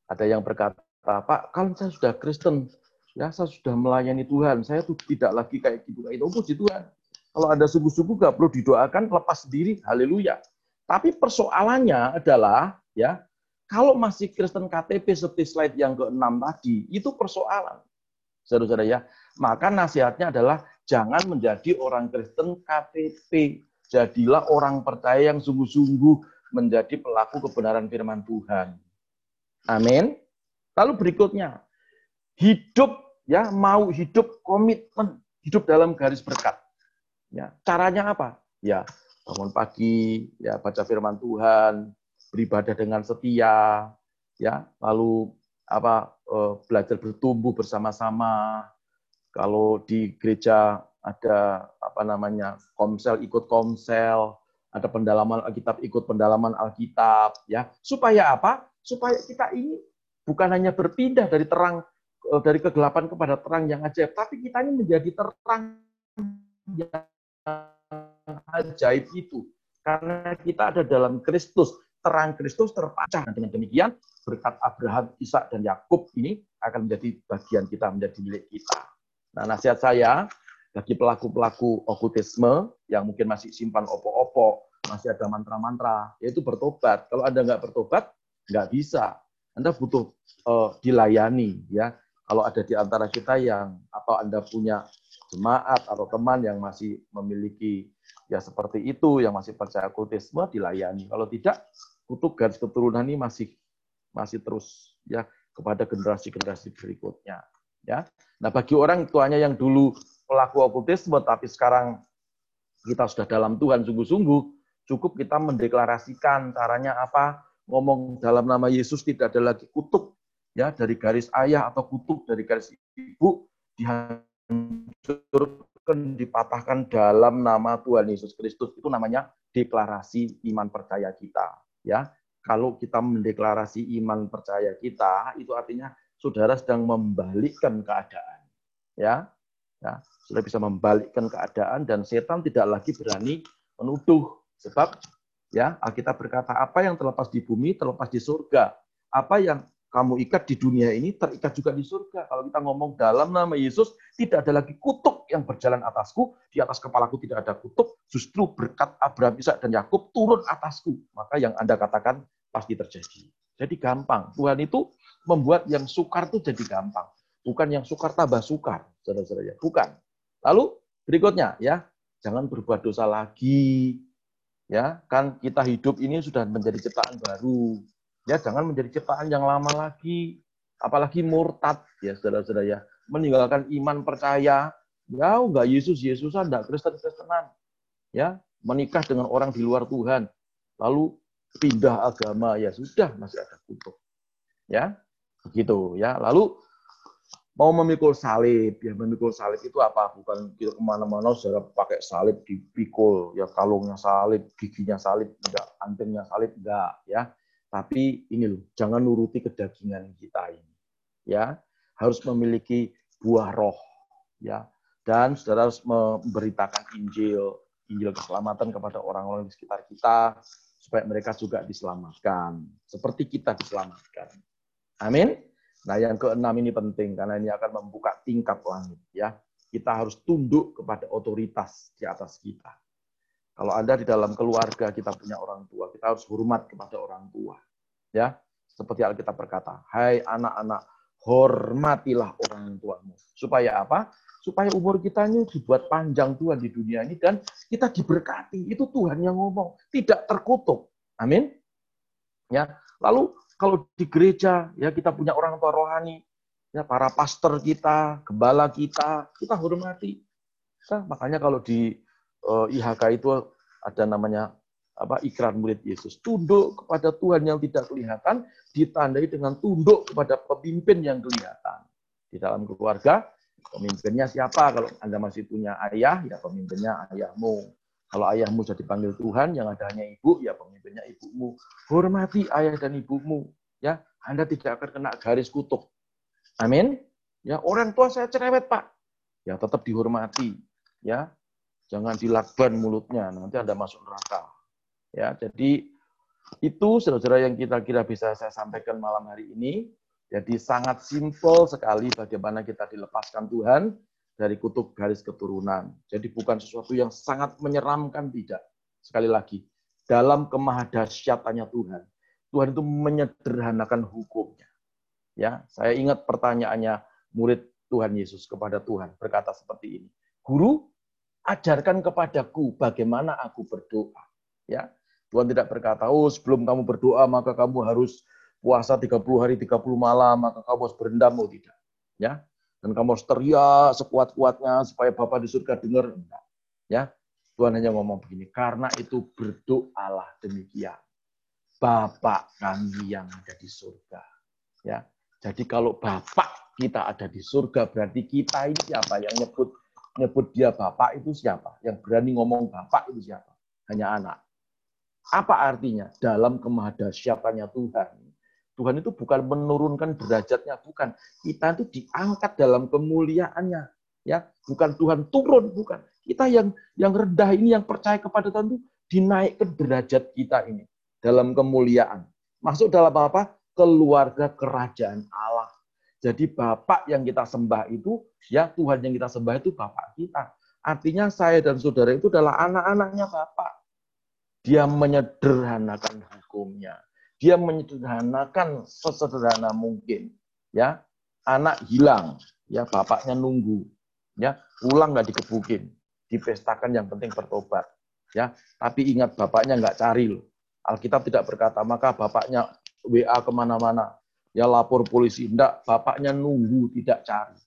ada yang berkata, Pak, kalau saya sudah Kristen, ya saya sudah melayani Tuhan, saya tuh tidak lagi kayak gitu kayak itu. Oh, puji Tuhan. Kalau ada suku-suku gak perlu didoakan, lepas sendiri, haleluya. Tapi persoalannya adalah, ya, kalau masih Kristen KTP seperti slide yang ke-6 tadi, itu persoalan. Saudara-saudara ya, maka nasihatnya adalah jangan menjadi orang Kristen KTP. Jadilah orang percaya yang sungguh-sungguh menjadi pelaku kebenaran firman Tuhan. Amin. Lalu berikutnya, hidup ya mau hidup komitmen, hidup dalam garis berkat. Ya, caranya apa? Ya, bangun pagi, ya baca firman Tuhan, beribadah dengan setia, ya, lalu apa eh, belajar bertumbuh bersama-sama. Kalau di gereja ada apa namanya komsel ikut komsel, ada pendalaman Alkitab ikut pendalaman Alkitab, ya supaya apa? Supaya kita ini bukan hanya berpindah dari terang eh, dari kegelapan kepada terang yang ajaib, tapi kita ini menjadi terang yang ajaib itu karena kita ada dalam Kristus terang Kristus terpecah. Dan dengan demikian, berkat Abraham, Ishak, dan Yakub ini akan menjadi bagian kita, menjadi milik kita. Nah, nasihat saya bagi pelaku-pelaku okultisme yang mungkin masih simpan opo-opo, masih ada mantra-mantra, yaitu bertobat. Kalau Anda nggak bertobat, nggak bisa. Anda butuh uh, dilayani. ya. Kalau ada di antara kita yang, atau Anda punya jemaat atau teman yang masih memiliki ya seperti itu yang masih percaya kultisme dilayani. Kalau tidak, kutuk garis keturunan ini masih masih terus ya kepada generasi-generasi berikutnya. Ya. Nah, bagi orang tuanya yang dulu pelaku okultisme tapi sekarang kita sudah dalam Tuhan sungguh-sungguh, cukup kita mendeklarasikan caranya apa? Ngomong dalam nama Yesus tidak ada lagi kutuk ya dari garis ayah atau kutuk dari garis ibu dihancur dipatahkan dalam nama Tuhan Yesus Kristus. Itu namanya deklarasi iman percaya kita ya. Kalau kita mendeklarasi iman percaya kita itu artinya saudara sedang membalikkan keadaan ya. Ya sudah bisa membalikkan keadaan dan setan tidak lagi berani menuduh sebab ya Alkitab berkata apa yang terlepas di bumi terlepas di surga. Apa yang kamu ikat di dunia ini terikat juga di surga. Kalau kita ngomong dalam nama Yesus, tidak ada lagi kutuk yang berjalan atasku, di atas kepalaku tidak ada kutuk, justru berkat Abraham, Ishak dan Yakub turun atasku. Maka yang Anda katakan pasti terjadi. Jadi gampang. Tuhan itu membuat yang sukar itu jadi gampang. Bukan yang sukar tambah sukar, saudara-saudara. Bukan. Lalu berikutnya ya, jangan berbuat dosa lagi. Ya, kan kita hidup ini sudah menjadi ciptaan baru Ya, jangan menjadi ciptaan yang lama lagi, apalagi murtad ya saudara-saudara ya. Meninggalkan iman percaya, ya enggak Yesus Yesusan, enggak Kristen Kristenan. Ya, menikah dengan orang di luar Tuhan. Lalu pindah agama ya sudah masih ada kutuk. Ya, begitu ya. Lalu mau memikul salib ya memikul salib itu apa bukan kita ke mana-mana saudara pakai salib dipikul ya kalungnya salib giginya salib enggak antingnya salib enggak ya tapi ini loh, jangan nuruti kedagingan kita ini. Ya, harus memiliki buah roh, ya. Dan saudara harus memberitakan Injil, Injil keselamatan kepada orang-orang di sekitar kita supaya mereka juga diselamatkan, seperti kita diselamatkan. Amin. Nah, yang keenam ini penting karena ini akan membuka tingkat langit, ya. Kita harus tunduk kepada otoritas di atas kita. Kalau Anda di dalam keluarga kita punya orang tua, kita harus hormat kepada orang tua. Ya, seperti Alkitab berkata, "Hai anak-anak, hormatilah orang tuamu." Supaya apa? Supaya umur kita ini dibuat panjang Tuhan di dunia ini dan kita diberkati. Itu Tuhan yang ngomong, tidak terkutuk. Amin. Ya. Lalu kalau di gereja ya kita punya orang tua rohani, ya para pastor kita, gembala kita, kita hormati. Nah, makanya kalau di IHK itu ada namanya apa ikrar murid Yesus. Tunduk kepada Tuhan yang tidak kelihatan ditandai dengan tunduk kepada pemimpin yang kelihatan. Di dalam keluarga, pemimpinnya siapa? Kalau Anda masih punya ayah, ya pemimpinnya ayahmu. Kalau ayahmu sudah dipanggil Tuhan, yang ada hanya ibu, ya pemimpinnya ibumu. Hormati ayah dan ibumu. Ya, Anda tidak akan kena garis kutuk. Amin. Ya, orang tua saya cerewet, Pak. Ya, tetap dihormati. Ya, jangan dilakban mulutnya, nanti Anda masuk neraka. Ya, jadi itu saudara-saudara yang kita kira bisa saya sampaikan malam hari ini. Jadi sangat simpel sekali bagaimana kita dilepaskan Tuhan dari kutub garis keturunan. Jadi bukan sesuatu yang sangat menyeramkan tidak. Sekali lagi, dalam kemahadasyatannya Tuhan, Tuhan itu menyederhanakan hukumnya. Ya, saya ingat pertanyaannya murid Tuhan Yesus kepada Tuhan berkata seperti ini. Guru, ajarkan kepadaku bagaimana aku berdoa. Ya, Tuhan tidak berkata, oh sebelum kamu berdoa maka kamu harus puasa 30 hari 30 malam, maka kamu harus berendam. Oh tidak. Ya, dan kamu harus teriak sekuat-kuatnya supaya Bapak di surga dengar. Enggak. Ya, Tuhan hanya ngomong begini, karena itu berdoalah demikian. Bapak kami yang ada di surga. Ya, jadi kalau Bapak kita ada di surga, berarti kita ini siapa yang nyebut nyebut dia Bapak itu siapa? Yang berani ngomong Bapak itu siapa? Hanya anak. Apa artinya? Dalam kemahadasyatannya Tuhan, Tuhan itu bukan menurunkan derajatnya, bukan. Kita itu diangkat dalam kemuliaannya, ya. Bukan Tuhan turun, bukan. Kita yang yang rendah ini yang percaya kepada Tuhan itu dinaikkan derajat kita ini dalam kemuliaan. Masuk dalam apa? Keluarga kerajaan Allah. Jadi Bapak yang kita sembah itu, ya Tuhan yang kita sembah itu Bapak kita. Artinya saya dan saudara itu adalah anak-anaknya Bapak. Dia menyederhanakan hukumnya dia menyederhanakan sesederhana mungkin. Ya, anak hilang, ya bapaknya nunggu, ya pulang nggak dikebukin, dipestakan yang penting bertobat. Ya, tapi ingat bapaknya nggak cari loh. Alkitab tidak berkata maka bapaknya WA ke mana-mana, ya lapor polisi, enggak, bapaknya nunggu tidak cari.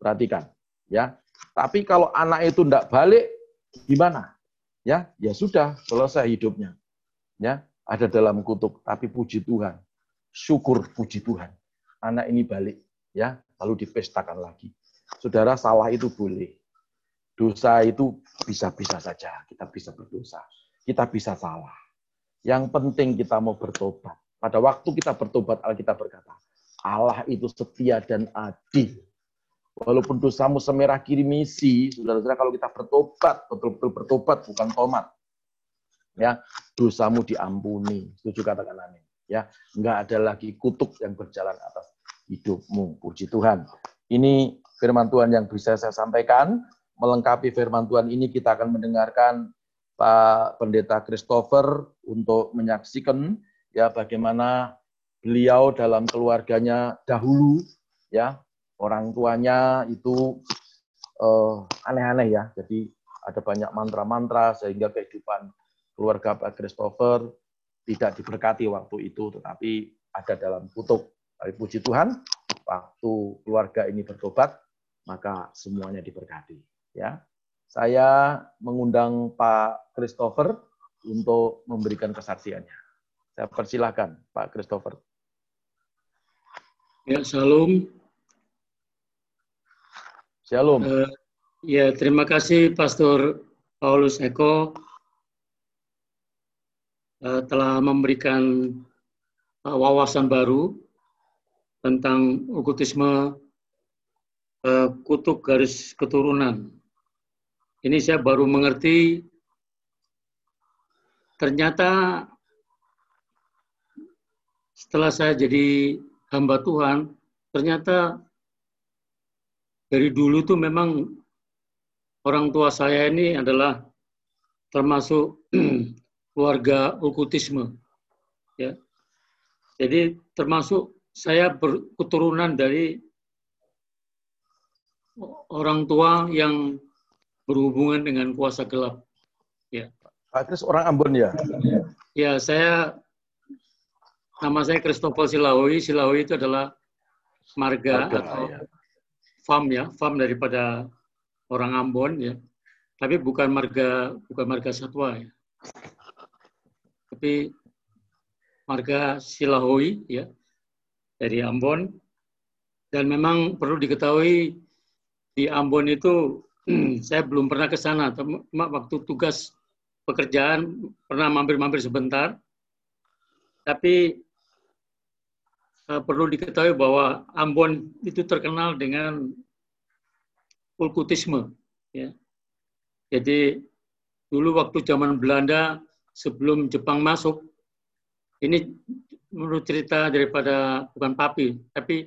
Perhatikan, ya. Tapi kalau anak itu enggak balik, gimana? Ya, ya sudah selesai hidupnya. Ya, ada dalam kutub, tapi puji Tuhan. Syukur puji Tuhan. Anak ini balik, ya, lalu dipestakan lagi. Saudara, salah itu boleh. Dosa itu bisa-bisa saja. Kita bisa berdosa. Kita bisa salah. Yang penting kita mau bertobat. Pada waktu kita bertobat, Alkitab berkata, Allah itu setia dan adil. Walaupun dosamu semerah kirimisi, saudara-saudara kalau kita bertobat, betul-betul bertobat, bukan tomat ya dosamu diampuni. Setuju katakan amin. Ya, enggak ada lagi kutuk yang berjalan atas hidupmu. Puji Tuhan. Ini firman Tuhan yang bisa saya sampaikan. Melengkapi firman Tuhan ini kita akan mendengarkan Pak Pendeta Christopher untuk menyaksikan ya bagaimana beliau dalam keluarganya dahulu ya orang tuanya itu uh, aneh-aneh ya. Jadi ada banyak mantra-mantra sehingga kehidupan keluarga Pak Christopher tidak diberkati waktu itu, tetapi ada dalam kutub. Tapi puji Tuhan, waktu keluarga ini bertobat, maka semuanya diberkati. Ya, saya mengundang Pak Christopher untuk memberikan kesaksiannya. Saya persilahkan Pak Christopher. Ya, salam. Shalom. Uh, ya, terima kasih Pastor Paulus Eko uh, telah memberikan uh, wawasan baru tentang okultisme uh, kutub garis keturunan. Ini saya baru mengerti ternyata setelah saya jadi hamba Tuhan, ternyata dari dulu tuh memang orang tua saya ini adalah termasuk keluarga okultisme. Ya. Jadi termasuk saya berketurunan dari orang tua yang berhubungan dengan kuasa gelap. Ya. Pak Kris orang Ambon ya? Ya, saya nama saya Christopher Silawi. Silawi itu adalah marga, marga atau ya. farm ya, farm daripada orang Ambon ya. Tapi bukan marga bukan marga satwa ya tapi marga Silahui ya dari Ambon dan memang perlu diketahui di Ambon itu saya belum pernah ke sana cuma waktu tugas pekerjaan, pernah mampir-mampir sebentar. Tapi uh, perlu diketahui bahwa Ambon itu terkenal dengan kulkutisme. Ya. Jadi dulu waktu zaman Belanda sebelum Jepang masuk, ini menurut cerita daripada bukan papi, tapi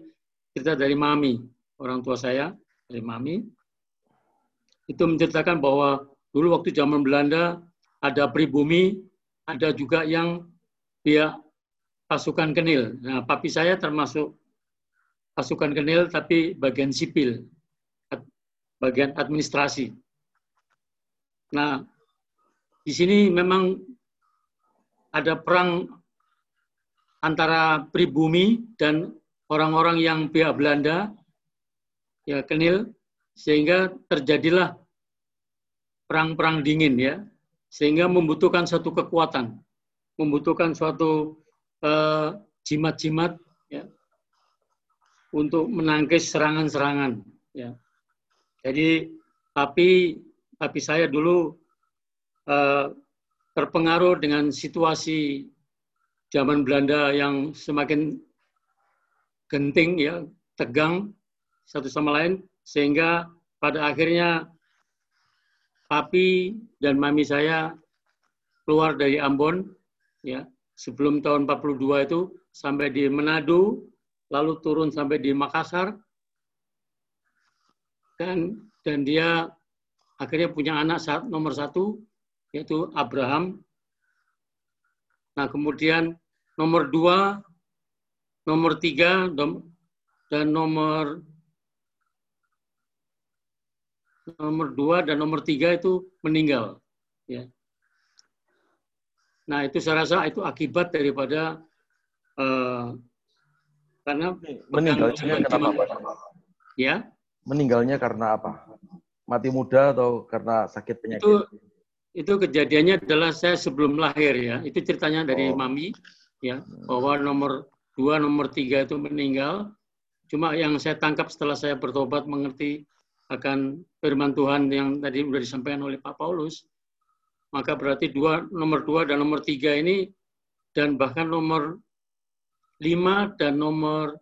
cerita dari mami, orang tua saya, dari mami, itu menceritakan bahwa dulu waktu zaman Belanda ada pribumi, ada juga yang pihak pasukan kenil. Nah, papi saya termasuk pasukan kenil tapi bagian sipil, bagian administrasi. Nah, di sini memang ada perang antara pribumi dan orang-orang yang pihak Belanda, ya kenil, sehingga terjadilah perang-perang dingin ya, sehingga membutuhkan satu kekuatan, membutuhkan suatu uh, jimat-jimat ya, untuk menangkis serangan-serangan. Ya. Jadi tapi tapi saya dulu uh, terpengaruh dengan situasi zaman Belanda yang semakin genting ya, tegang satu sama lain sehingga pada akhirnya papi dan mami saya keluar dari Ambon ya sebelum tahun 42 itu sampai di Manado lalu turun sampai di Makassar dan dan dia akhirnya punya anak saat nomor satu yaitu Abraham. Nah kemudian nomor dua, nomor tiga, dan nomor nomor dua dan nomor tiga itu meninggal. Ya. Nah itu saya rasa itu akibat daripada uh, karena meninggalnya kenapa Pak? Ya. Meninggalnya karena apa? Mati muda atau karena sakit penyakit? Itu itu kejadiannya adalah saya sebelum lahir ya. Itu ceritanya dari oh. mami ya bahwa nomor dua, nomor tiga itu meninggal. Cuma yang saya tangkap setelah saya bertobat mengerti akan firman Tuhan yang tadi sudah disampaikan oleh Pak Paulus, maka berarti dua, nomor dua dan nomor tiga ini dan bahkan nomor lima dan nomor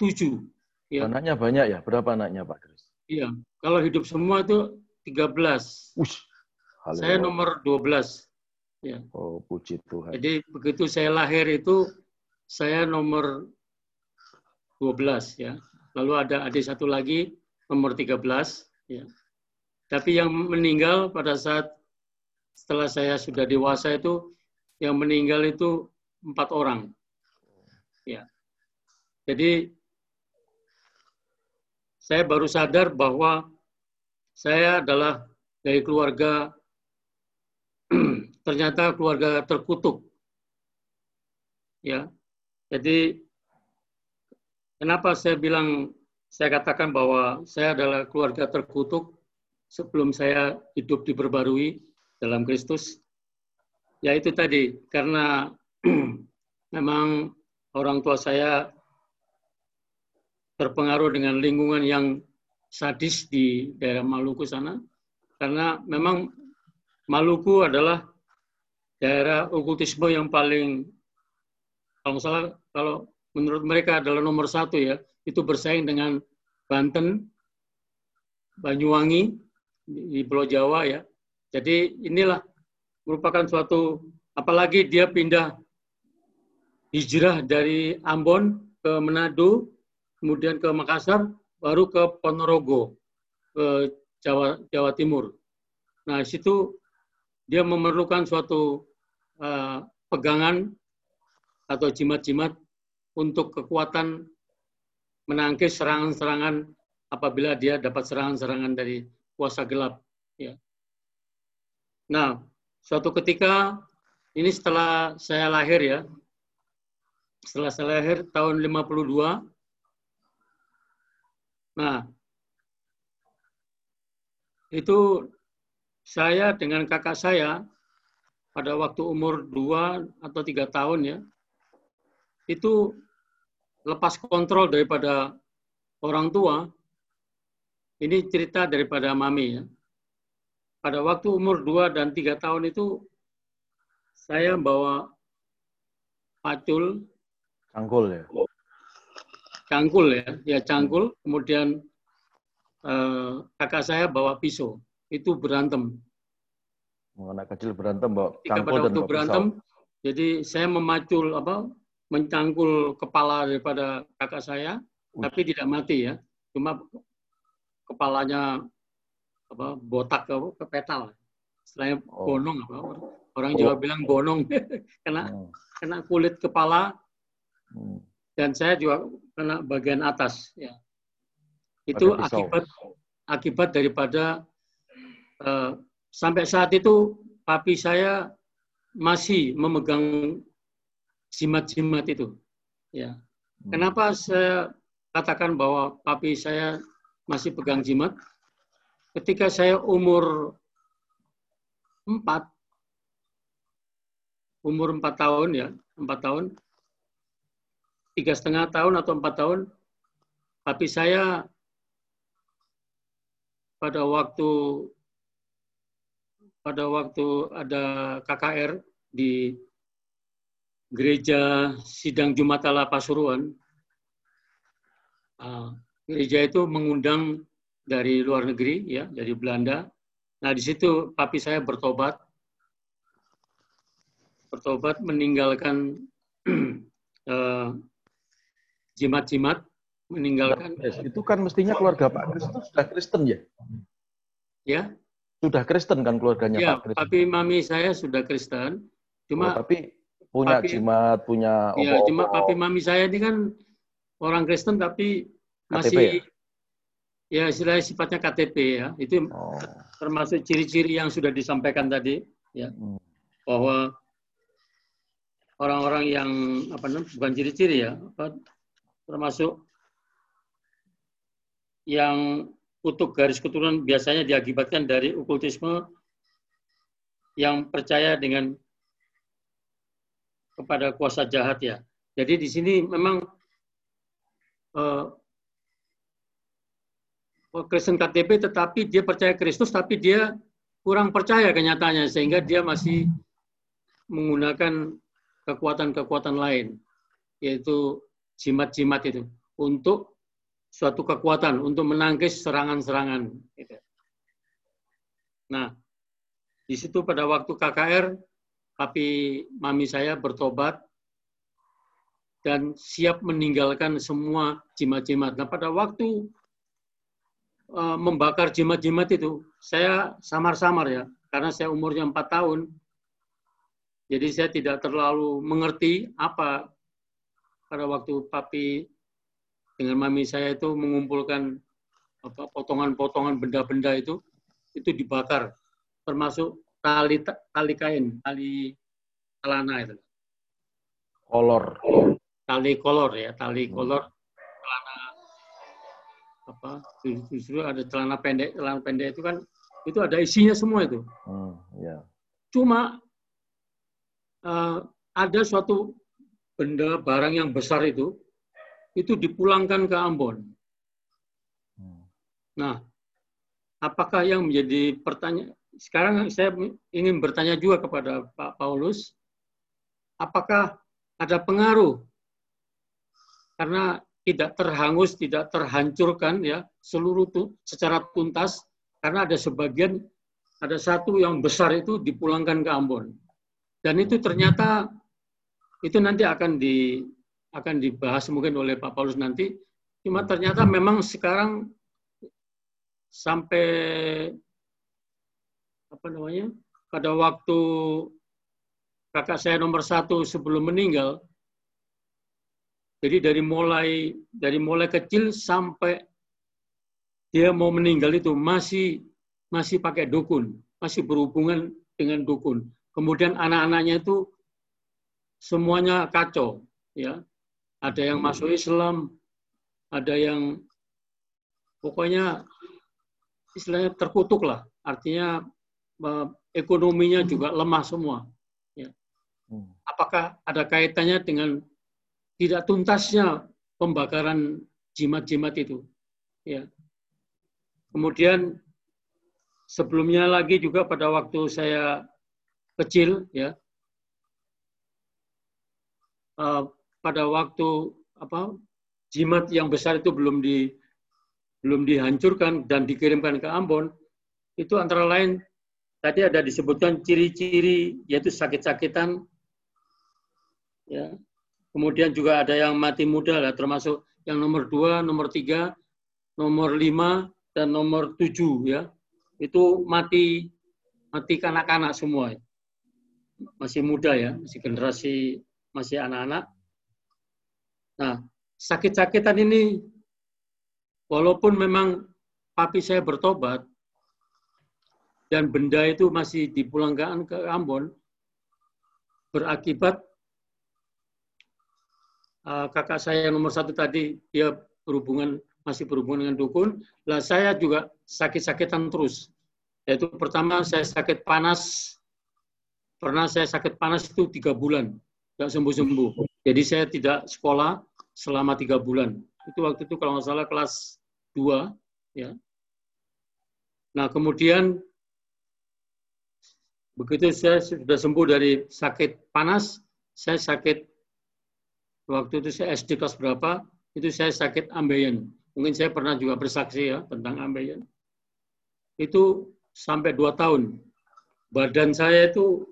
tujuh. Ya. Anaknya banyak ya? Berapa anaknya Pak Kris? Iya, kalau hidup semua itu 13. Ush, saya nomor 12. Ya. Oh, puji Tuhan. Jadi begitu saya lahir itu saya nomor 12 ya. Lalu ada adik satu lagi nomor 13 ya. Tapi yang meninggal pada saat setelah saya sudah dewasa itu yang meninggal itu empat orang. Ya. Jadi saya baru sadar bahwa saya adalah dari keluarga ternyata keluarga terkutuk. Ya. Jadi kenapa saya bilang saya katakan bahwa saya adalah keluarga terkutuk sebelum saya hidup diperbarui dalam Kristus. Ya itu tadi karena memang orang tua saya terpengaruh dengan lingkungan yang sadis di daerah Maluku sana karena memang Maluku adalah daerah okultisme yang paling kalau salah kalau menurut mereka adalah nomor satu ya itu bersaing dengan Banten, Banyuwangi di Pulau Jawa ya. Jadi inilah merupakan suatu apalagi dia pindah hijrah dari Ambon ke Manado, kemudian ke Makassar, baru ke Ponorogo, ke Jawa Jawa Timur. Nah, situ dia memerlukan suatu uh, pegangan atau jimat-jimat untuk kekuatan menangkis serangan-serangan apabila dia dapat serangan-serangan dari kuasa gelap. Ya. Nah, suatu ketika ini setelah saya lahir ya, setelah saya lahir tahun 52, nah itu saya dengan kakak saya pada waktu umur dua atau tiga tahun ya, itu lepas kontrol daripada orang tua. Ini cerita daripada mami ya. Pada waktu umur 2 dan 3 tahun itu saya bawa pacul, Cangkul ya. cangkul ya, ya cangkul, kemudian eh, kakak saya bawa pisau, itu berantem. Anak kecil berantem bawa Ketika cangkul pada dan waktu bawa berantem, pisau. jadi saya memacul apa, mencangkul kepala daripada kakak saya, tapi tidak mati ya, cuma kepalanya apa botak ke, ke petal. Istilahnya Oh. bonong apa? Orang Jawa Oh. bilang bonong, kena Hmm, kena kulit kepala hmm. dan saya juga kena bagian atas ya. Itu akibat akibat daripada eh, sampai saat itu papi saya masih memegang jimat-jimat itu. Ya. Hmm. Kenapa saya katakan bahwa papi saya masih pegang jimat? Ketika saya umur 4, umur 4 tahun ya, 4 tahun, tiga setengah tahun atau empat tahun, papi saya pada waktu pada waktu ada KKR di gereja sidang Jumat Allah Pasuruan, ah, gereja itu mengundang dari luar negeri ya, dari Belanda. Nah di situ papi saya bertobat, bertobat meninggalkan eh, jimat-jimat, meninggalkan Yes, itu kan mestinya keluarga Pak Kris itu sudah Kristen ya? ya Sudah Kristen kan keluarganya Ya, Pak Kris? papi mami saya sudah Kristen. Oh, Cuma tapi punya papi- jimat, punya ya cuma papi mami saya ini kan orang Kristen tapi masih ya istilahnya sifatnya KTP ya. Itu Oh, termasuk ciri-ciri yang sudah disampaikan tadi hmm. bahwa orang-orang yang apa namanya bukan ciri-ciri ya, apa, termasuk yang kutuk garis keturunan biasanya diakibatkan dari okultisme yang percaya dengan kepada kuasa jahat ya. Jadi di sini memang eh, Kristen KTP tetapi dia percaya Kristus tapi dia kurang percaya kenyataannya sehingga dia masih menggunakan kekuatan-kekuatan lain yaitu jimat-jimat itu untuk suatu kekuatan untuk menangkis serangan-serangan. gitu. Nah, di situ pada waktu KKR, papi mami saya bertobat dan siap meninggalkan semua jimat-jimat. Nah, pada waktu eh, membakar jimat-jimat itu, saya samar-samar ya, karena saya umurnya empat tahun. Jadi saya tidak terlalu mengerti apa pada waktu papi dengan mami saya itu mengumpulkan apa potongan-potongan benda-benda itu itu dibakar termasuk tali tali kain tali celana itu kolor. tali kolor ya tali kolor apa justru ada celana pendek celana pendek itu kan itu ada isinya semua itu Hmm, ya. cuma eh, ada suatu benda barang yang besar itu itu dipulangkan ke Ambon Hmm. Nah, apakah yang menjadi pertanyaan sekarang saya ingin bertanya juga kepada Pak Paulus, apakah ada pengaruh karena tidak terhangus, tidak terhancurkan ya seluruh tu, secara tuntas karena ada sebagian ada satu yang besar itu dipulangkan ke Ambon. Dan itu ternyata itu nanti akan di akan dibahas mungkin oleh Pak Paulus nanti. Cuma ternyata memang sekarang sampai apa namanya pada waktu kakak saya nomor satu sebelum meninggal jadi dari mulai dari mulai kecil sampai dia mau meninggal itu masih masih pakai dukun masih berhubungan dengan dukun kemudian anak-anaknya itu semuanya kacau ya ada yang masuk Islam ada yang pokoknya istilahnya terkutuk lah. Artinya eh, ekonominya juga lemah semua. Ya. Hmm. Apakah ada kaitannya dengan tidak tuntasnya pembakaran jimat-jimat itu? Ya. Kemudian sebelumnya lagi juga pada waktu saya kecil ya uh, pada waktu apa jimat yang besar itu belum di belum dihancurkan dan dikirimkan ke Ambon itu antara lain tadi ada disebutkan ciri-ciri yaitu sakit-sakitan ya kemudian juga ada yang mati muda lah termasuk yang nomor dua nomor tiga nomor lima dan nomor tujuh ya itu mati mati kanak-kanak semua. Masih muda ya, masih generasi masih anak-anak. Nah, sakit-sakitan ini walaupun memang papi saya bertobat dan benda itu masih dipulangkan ke Ambon berakibat uh, kakak saya yang nomor satu tadi dia berhubungan masih berhubungan dengan dukun. Lah saya juga sakit-sakitan terus. Yaitu pertama saya sakit panas. Pernah saya sakit panas itu tiga bulan, nggak sembuh-sembuh. Jadi saya tidak sekolah selama tiga bulan. Itu waktu itu kalau nggak salah kelas dua, ya. Nah kemudian begitu saya sudah sembuh dari sakit panas, saya sakit waktu itu saya SD kelas berapa, itu saya sakit ambeien. Mungkin saya pernah juga bersaksi ya tentang ambeien. Itu sampai dua tahun. Badan saya itu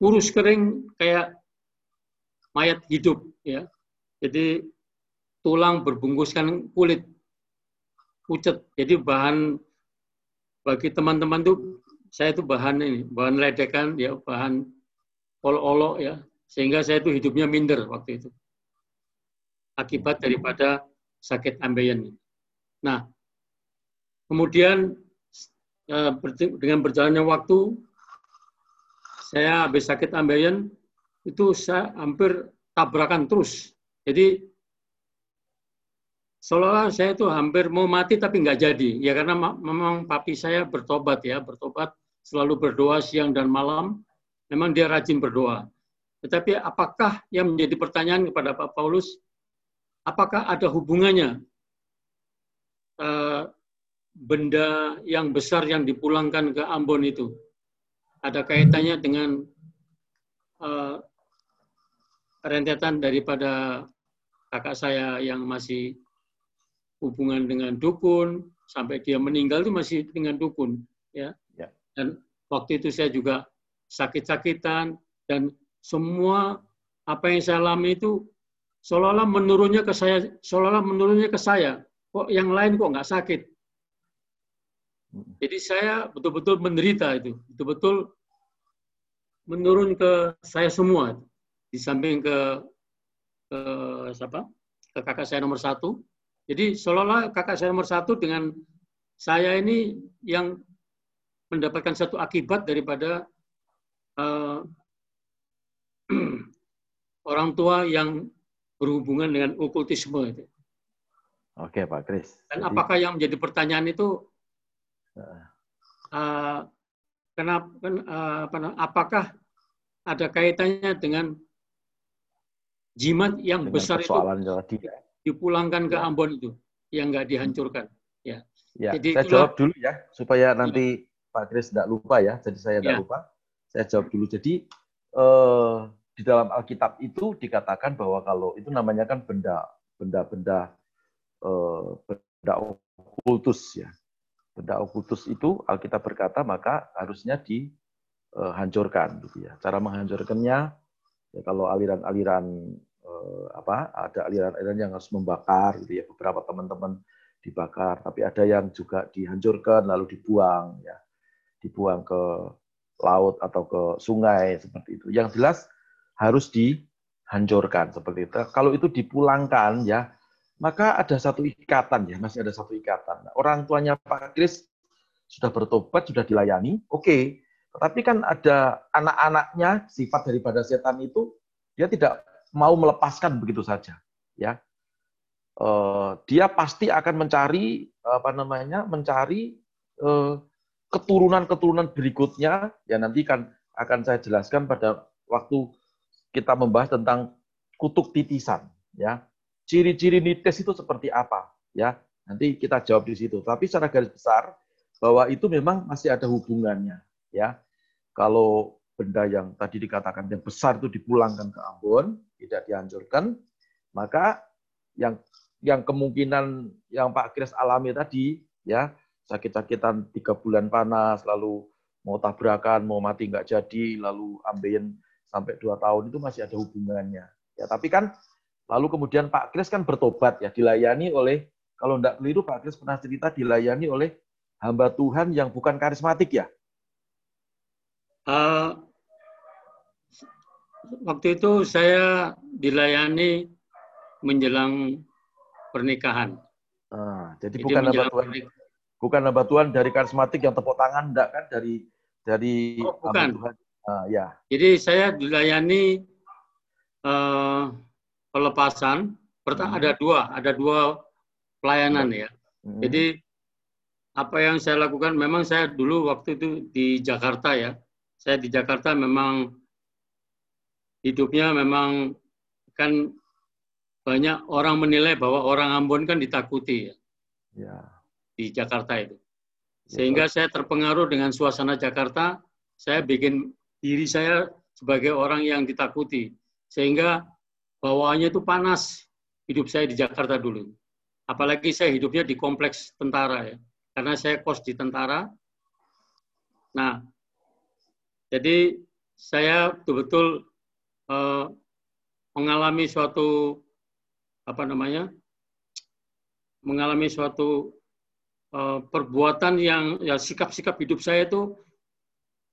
kurus kering kayak mayat hidup ya. Jadi tulang berbungkuskan kulit pucat. Jadi bahan bagi teman-teman tuh saya itu bahan ini, bahan ledekan ya, bahan olok-olok ya. Sehingga saya itu hidupnya minder waktu itu. Akibat daripada sakit ambeien. Nah, kemudian eh, dengan berjalannya waktu, saya habis sakit ambeien, itu saya hampir tabrakan terus. Jadi seolah saya itu hampir mau mati tapi nggak jadi. Ya karena memang papi saya bertobat ya, bertobat selalu berdoa siang dan malam. Memang dia rajin berdoa. Tetapi apakah yang menjadi pertanyaan kepada Pak Paulus, apakah ada hubungannya uh, benda yang besar yang dipulangkan ke Ambon itu? Ada kaitannya dengan uh, rentetan daripada kakak saya yang masih hubungan dengan dukun sampai dia meninggal itu masih dengan dukun ya. ya. Dan waktu itu saya juga sakit-sakitan dan semua apa yang saya alami itu seolah-olah menurunnya ke saya, seolah-olah menurunnya ke saya. Kok yang lain kok nggak sakit? Jadi saya betul-betul menderita itu, betul-betul menurun ke saya semua. Di samping ke, ke siapa? Ke kakak saya nomor satu. Jadi seolah-olah kakak saya nomor satu dengan saya ini yang mendapatkan satu akibat daripada uh, orang tua yang berhubungan dengan okultisme itu. Oke Pak Kris. Dan Jadi, apakah yang menjadi pertanyaan itu uh, kenapa, uh, apa, apakah ada kaitannya dengan jimat yang dengan besar itu dipulangkan ke ya. Ambon itu yang nggak dihancurkan? Ya. Ya, Jadi saya itulah, jawab dulu ya supaya nanti ya. Pak Kris tidak lupa ya. Jadi saya tidak ya. lupa. Saya jawab dulu. Jadi eh, di dalam Alkitab itu dikatakan bahwa kalau itu namanya kan benda benda-benda eh, benda okultus ya. Benda okultus itu Alkitab berkata maka harusnya dihancurkan gitu ya. Cara menghancurkannya ya kalau aliran-aliran eh, apa ada aliran-aliran yang harus membakar gitu ya beberapa teman-teman dibakar tapi ada yang juga dihancurkan lalu dibuang ya dibuang ke laut atau ke sungai seperti itu yang jelas harus dihancurkan seperti itu. Kalau itu dipulangkan ya, maka ada satu ikatan ya, masih ada satu ikatan. Orang tuanya Pak Kris sudah bertobat, sudah dilayani, oke. Okay. Tetapi kan ada anak-anaknya sifat daripada setan itu dia tidak mau melepaskan begitu saja, ya. Uh, dia pasti akan mencari apa namanya, mencari uh, keturunan-keturunan berikutnya. Ya nanti kan akan saya jelaskan pada waktu kita membahas tentang kutuk titisan ya. Ciri-ciri nites itu seperti apa ya? Nanti kita jawab di situ. Tapi secara garis besar bahwa itu memang masih ada hubungannya ya. Kalau benda yang tadi dikatakan yang besar itu dipulangkan ke Ambon, tidak dihancurkan, maka yang yang kemungkinan yang Pak Kris alami tadi ya sakit-sakitan tiga bulan panas lalu mau tabrakan mau mati nggak jadi lalu ambeien sampai dua tahun itu masih ada hubungannya ya tapi kan lalu kemudian Pak Kris kan bertobat ya dilayani oleh kalau tidak keliru Pak Kris pernah cerita dilayani oleh hamba Tuhan yang bukan karismatik ya uh, waktu itu saya dilayani menjelang pernikahan. Ah, jadi, jadi bukan hamba Tuhan, bukan hamba Tuhan dari karismatik yang tepuk tangan, enggak kan dari dari oh, bukan. Tuhan. Ah, ya. Jadi saya dilayani uh, pelepasan. Pertama hmm. ada dua, ada dua pelayanan ya. Hmm. Jadi apa yang saya lakukan, memang saya dulu waktu itu di Jakarta ya. Saya di Jakarta memang hidupnya memang kan banyak orang menilai bahwa orang Ambon kan ditakuti ya, ya. di Jakarta itu. Ya, Sehingga ya. saya terpengaruh dengan suasana Jakarta, saya bikin diri saya sebagai orang yang ditakuti. Sehingga bawaannya itu panas hidup saya di Jakarta dulu. Apalagi saya hidupnya di kompleks tentara ya. Karena saya kos di tentara. Nah, jadi saya betul-betul uh, mengalami suatu apa namanya mengalami suatu uh, perbuatan yang ya sikap-sikap hidup saya itu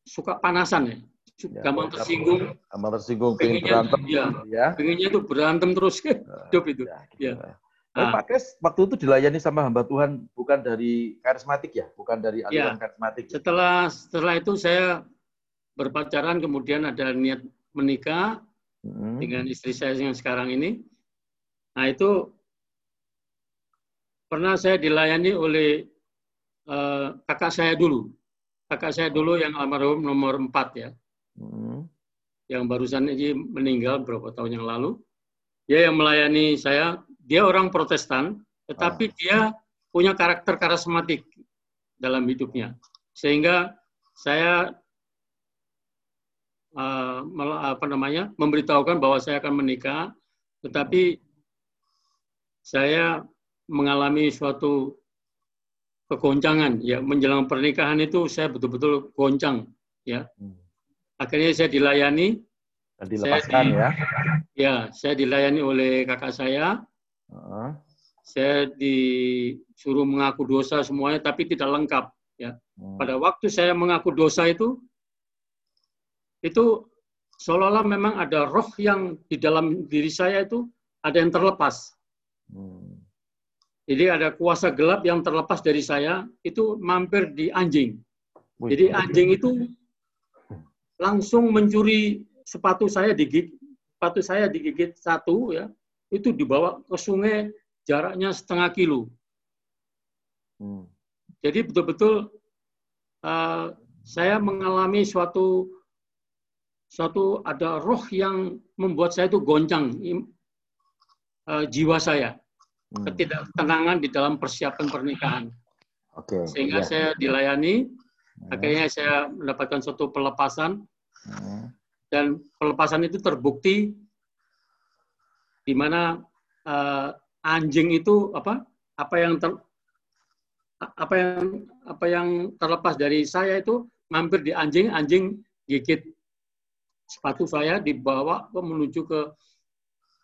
suka panasan ya, ya gampang tersinggung, gampang tersinggung, pengen berantem, ya, ya. pengennya itu berantem terus uh, hidup itu. Ya, gitu. ya. Nah, Pak Kres waktu itu dilayani sama hamba Tuhan bukan dari karismatik ya, bukan dari aliran ya, karismatik. Setelah setelah itu saya berpacaran kemudian ada niat menikah hmm. dengan istri saya yang sekarang ini. Nah itu pernah saya dilayani oleh uh, kakak saya dulu. Kakak saya dulu yang almarhum nomor empat ya. Hmm. Yang barusan ini meninggal beberapa tahun yang lalu. Dia yang melayani saya, dia orang protestan, tetapi ah. dia punya karakter karismatik dalam hidupnya. Sehingga saya uh, apa namanya memberitahukan bahwa saya akan menikah, tetapi saya mengalami suatu kegoncangan ya menjelang pernikahan itu saya betul-betul goncang ya. Hmm. Akhirnya saya dilayani. Dilepaskan saya di, ya. Ya, saya dilayani oleh kakak saya. Uh. Saya disuruh mengaku dosa semuanya tapi tidak lengkap ya. Hmm. Pada waktu saya mengaku dosa itu itu seolah-olah memang ada roh yang di dalam diri saya itu ada yang terlepas. Hmm. Jadi ada kuasa gelap yang terlepas dari saya itu mampir di anjing. Jadi anjing itu langsung mencuri sepatu saya digigit, sepatu saya digigit satu ya, itu dibawa ke sungai jaraknya setengah kilo. Hmm. Jadi betul-betul uh, saya mengalami suatu suatu ada roh yang membuat saya itu goncang uh, jiwa saya, hmm. ketidaktenangan di dalam persiapan pernikahan. Okay, Sehingga ya. saya dilayani. Akhirnya saya mendapatkan suatu pelepasan, hmm. dan pelepasan itu terbukti di mana uh, anjing itu apa apa yang ter, apa yang apa yang terlepas dari saya itu mampir di anjing, anjing gigit sepatu saya dibawa ke menuju ke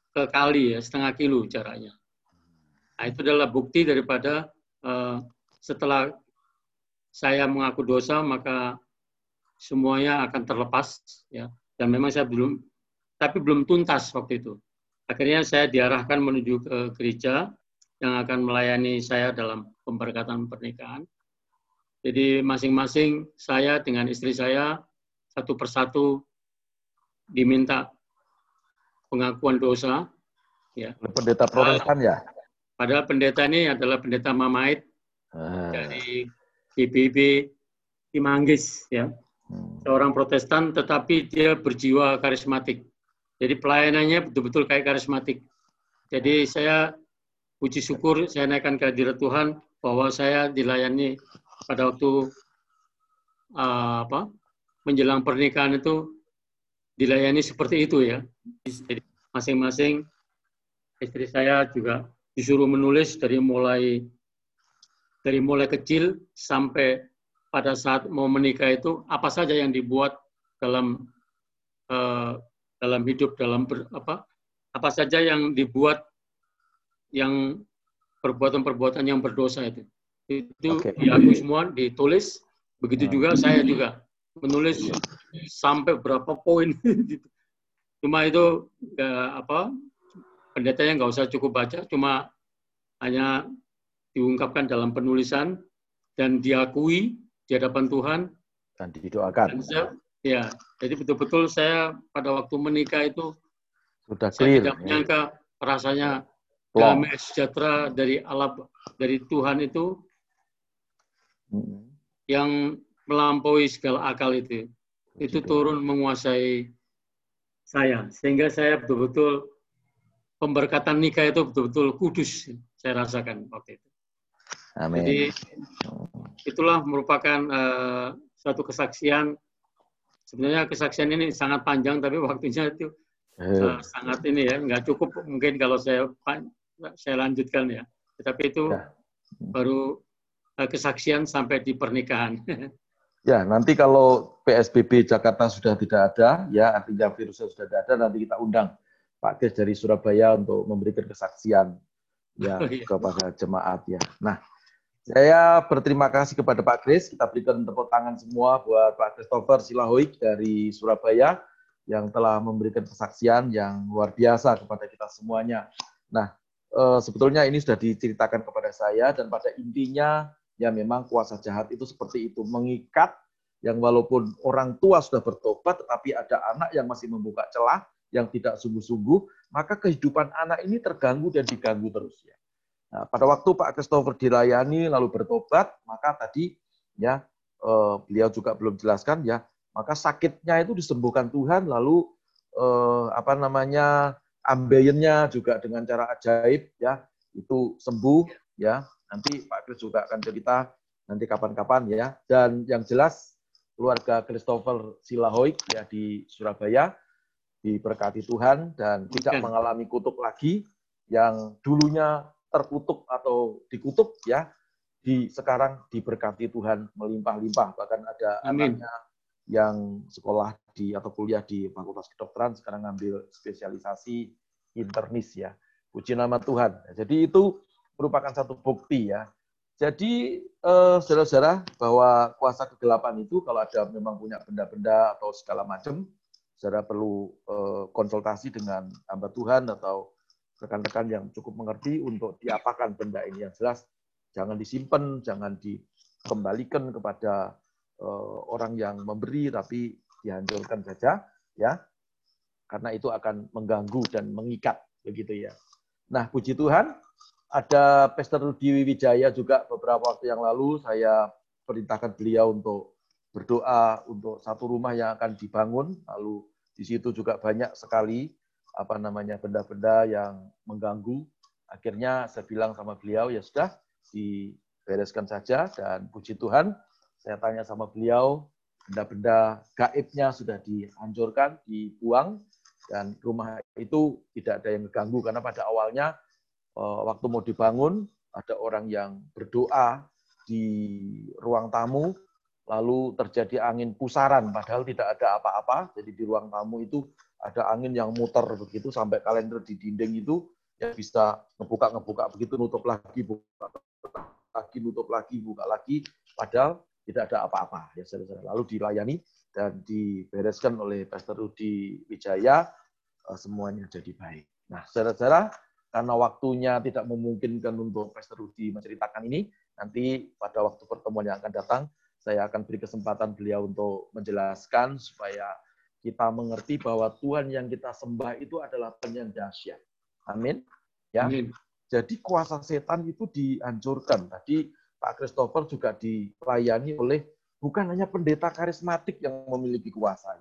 ke kali ya setengah kilo jaraknya. Nah, itu adalah bukti daripada uh, setelah saya mengaku dosa maka semuanya akan terlepas ya dan memang saya belum tapi belum tuntas waktu itu. Akhirnya saya diarahkan menuju ke gereja yang akan melayani saya dalam pemberkatan pernikahan. Jadi masing-masing saya dengan istri saya satu persatu diminta pengakuan dosa. Ya. Pendeta Protestan ya? Padahal pendeta ini adalah pendeta Mamait ah. dari PBB Imanggis, ya. Hmm. Seorang Protestan, tetapi dia berjiwa karismatik. Jadi pelayanannya betul-betul kayak karismatik. Jadi saya puji syukur saya naikkan kehadirat Tuhan bahwa saya dilayani pada waktu uh, apa menjelang pernikahan itu dilayani seperti itu ya. Jadi masing-masing istri saya juga disuruh menulis dari mulai dari mulai kecil sampai pada saat mau menikah itu apa saja yang dibuat dalam uh, dalam hidup dalam ber, apa apa saja yang dibuat yang perbuatan-perbuatan yang berdosa itu itu okay. diakui semua ditulis begitu hmm. juga saya juga menulis sampai berapa poin. Cuma itu ya, apa pendetanya nggak usah cukup baca, cuma hanya diungkapkan dalam penulisan dan diakui di hadapan Tuhan dan didoakan. Dan saya, ya, jadi betul-betul saya pada waktu menikah itu sudah clear. Saya tidak ya. menyangka rasanya damai sejahtera dari Allah dari Tuhan itu hmm. yang melampaui segala akal itu. Itu turun menguasai saya. Sehingga saya betul-betul pemberkatan nikah itu betul-betul kudus saya rasakan waktu itu. Amin. Jadi itulah merupakan uh, suatu kesaksian. Sebenarnya kesaksian ini sangat panjang, tapi waktunya itu uh, sangat ini ya, nggak cukup mungkin kalau saya saya lanjutkan ya. Tetapi itu ya. baru uh, kesaksian sampai di pernikahan. Ya, nanti kalau PSBB Jakarta sudah tidak ada, ya artinya virusnya sudah tidak ada, nanti kita undang Pak Kris dari Surabaya untuk memberikan kesaksian ya oh, iya. kepada jemaat ya. Nah, saya berterima kasih kepada Pak Kris. Kita berikan tepuk tangan semua buat Pak Christopher Silahoik dari Surabaya yang telah memberikan kesaksian yang luar biasa kepada kita semuanya. Nah, eh, sebetulnya ini sudah diceritakan kepada saya dan pada intinya ya memang kuasa jahat itu seperti itu mengikat yang walaupun orang tua sudah bertobat tetapi ada anak yang masih membuka celah yang tidak sungguh-sungguh maka kehidupan anak ini terganggu dan diganggu terus ya. Nah, pada waktu Pak Christopher dilayani lalu bertobat maka tadi ya eh, beliau juga belum jelaskan ya maka sakitnya itu disembuhkan Tuhan lalu eh, apa namanya ambeyennya juga dengan cara ajaib ya itu sembuh ya Nanti Pak Kris juga akan cerita nanti kapan-kapan ya. Dan yang jelas keluarga Christopher Silahoik ya di Surabaya diberkati Tuhan dan tidak mengalami kutuk lagi yang dulunya terkutuk atau dikutuk ya di sekarang diberkati Tuhan melimpah-limpah bahkan ada Amin. anaknya yang sekolah di atau kuliah di Fakultas Kedokteran sekarang ngambil spesialisasi internis ya. Puji nama Tuhan. Jadi itu merupakan satu bukti ya. Jadi eh, saudara-saudara bahwa kuasa kegelapan itu kalau ada memang punya benda-benda atau segala macam, saudara perlu eh, konsultasi dengan hamba Tuhan atau rekan-rekan yang cukup mengerti untuk diapakan benda ini yang jelas jangan disimpan, jangan dikembalikan kepada eh, orang yang memberi tapi dihancurkan saja ya. Karena itu akan mengganggu dan mengikat begitu ya. Nah, puji Tuhan, ada Pastor Rudi Wijaya juga beberapa waktu yang lalu saya perintahkan beliau untuk berdoa untuk satu rumah yang akan dibangun. Lalu di situ juga banyak sekali apa namanya benda-benda yang mengganggu. Akhirnya saya bilang sama beliau ya sudah dibereskan saja dan puji Tuhan saya tanya sama beliau benda-benda gaibnya sudah dihancurkan, dibuang dan rumah itu tidak ada yang mengganggu karena pada awalnya Eh, waktu mau dibangun ada orang yang berdoa di ruang tamu lalu terjadi angin pusaran padahal tidak ada apa-apa jadi di ruang tamu itu ada angin yang muter begitu sampai kalender di dinding itu ya bisa ngebuka ngebuka begitu nutup lagi buka lagi nutup lagi buka lagi. Padahal tidak ada apa-apa ya saudara lalu dilayani dan dibereskan oleh Pastor Rudi Wijaya eh, semuanya jadi baik. Nah saudara-saudara karena waktunya tidak memungkinkan untuk Pastor Rudi menceritakan ini, nanti pada waktu pertemuan yang akan datang, saya akan beri kesempatan beliau untuk menjelaskan supaya kita mengerti bahwa Tuhan yang kita sembah itu adalah penyembah dahsyat. Amin. Ya. Amin. Jadi kuasa setan itu dihancurkan. Tadi Pak Christopher juga dilayani oleh bukan hanya pendeta karismatik yang memiliki kuasa.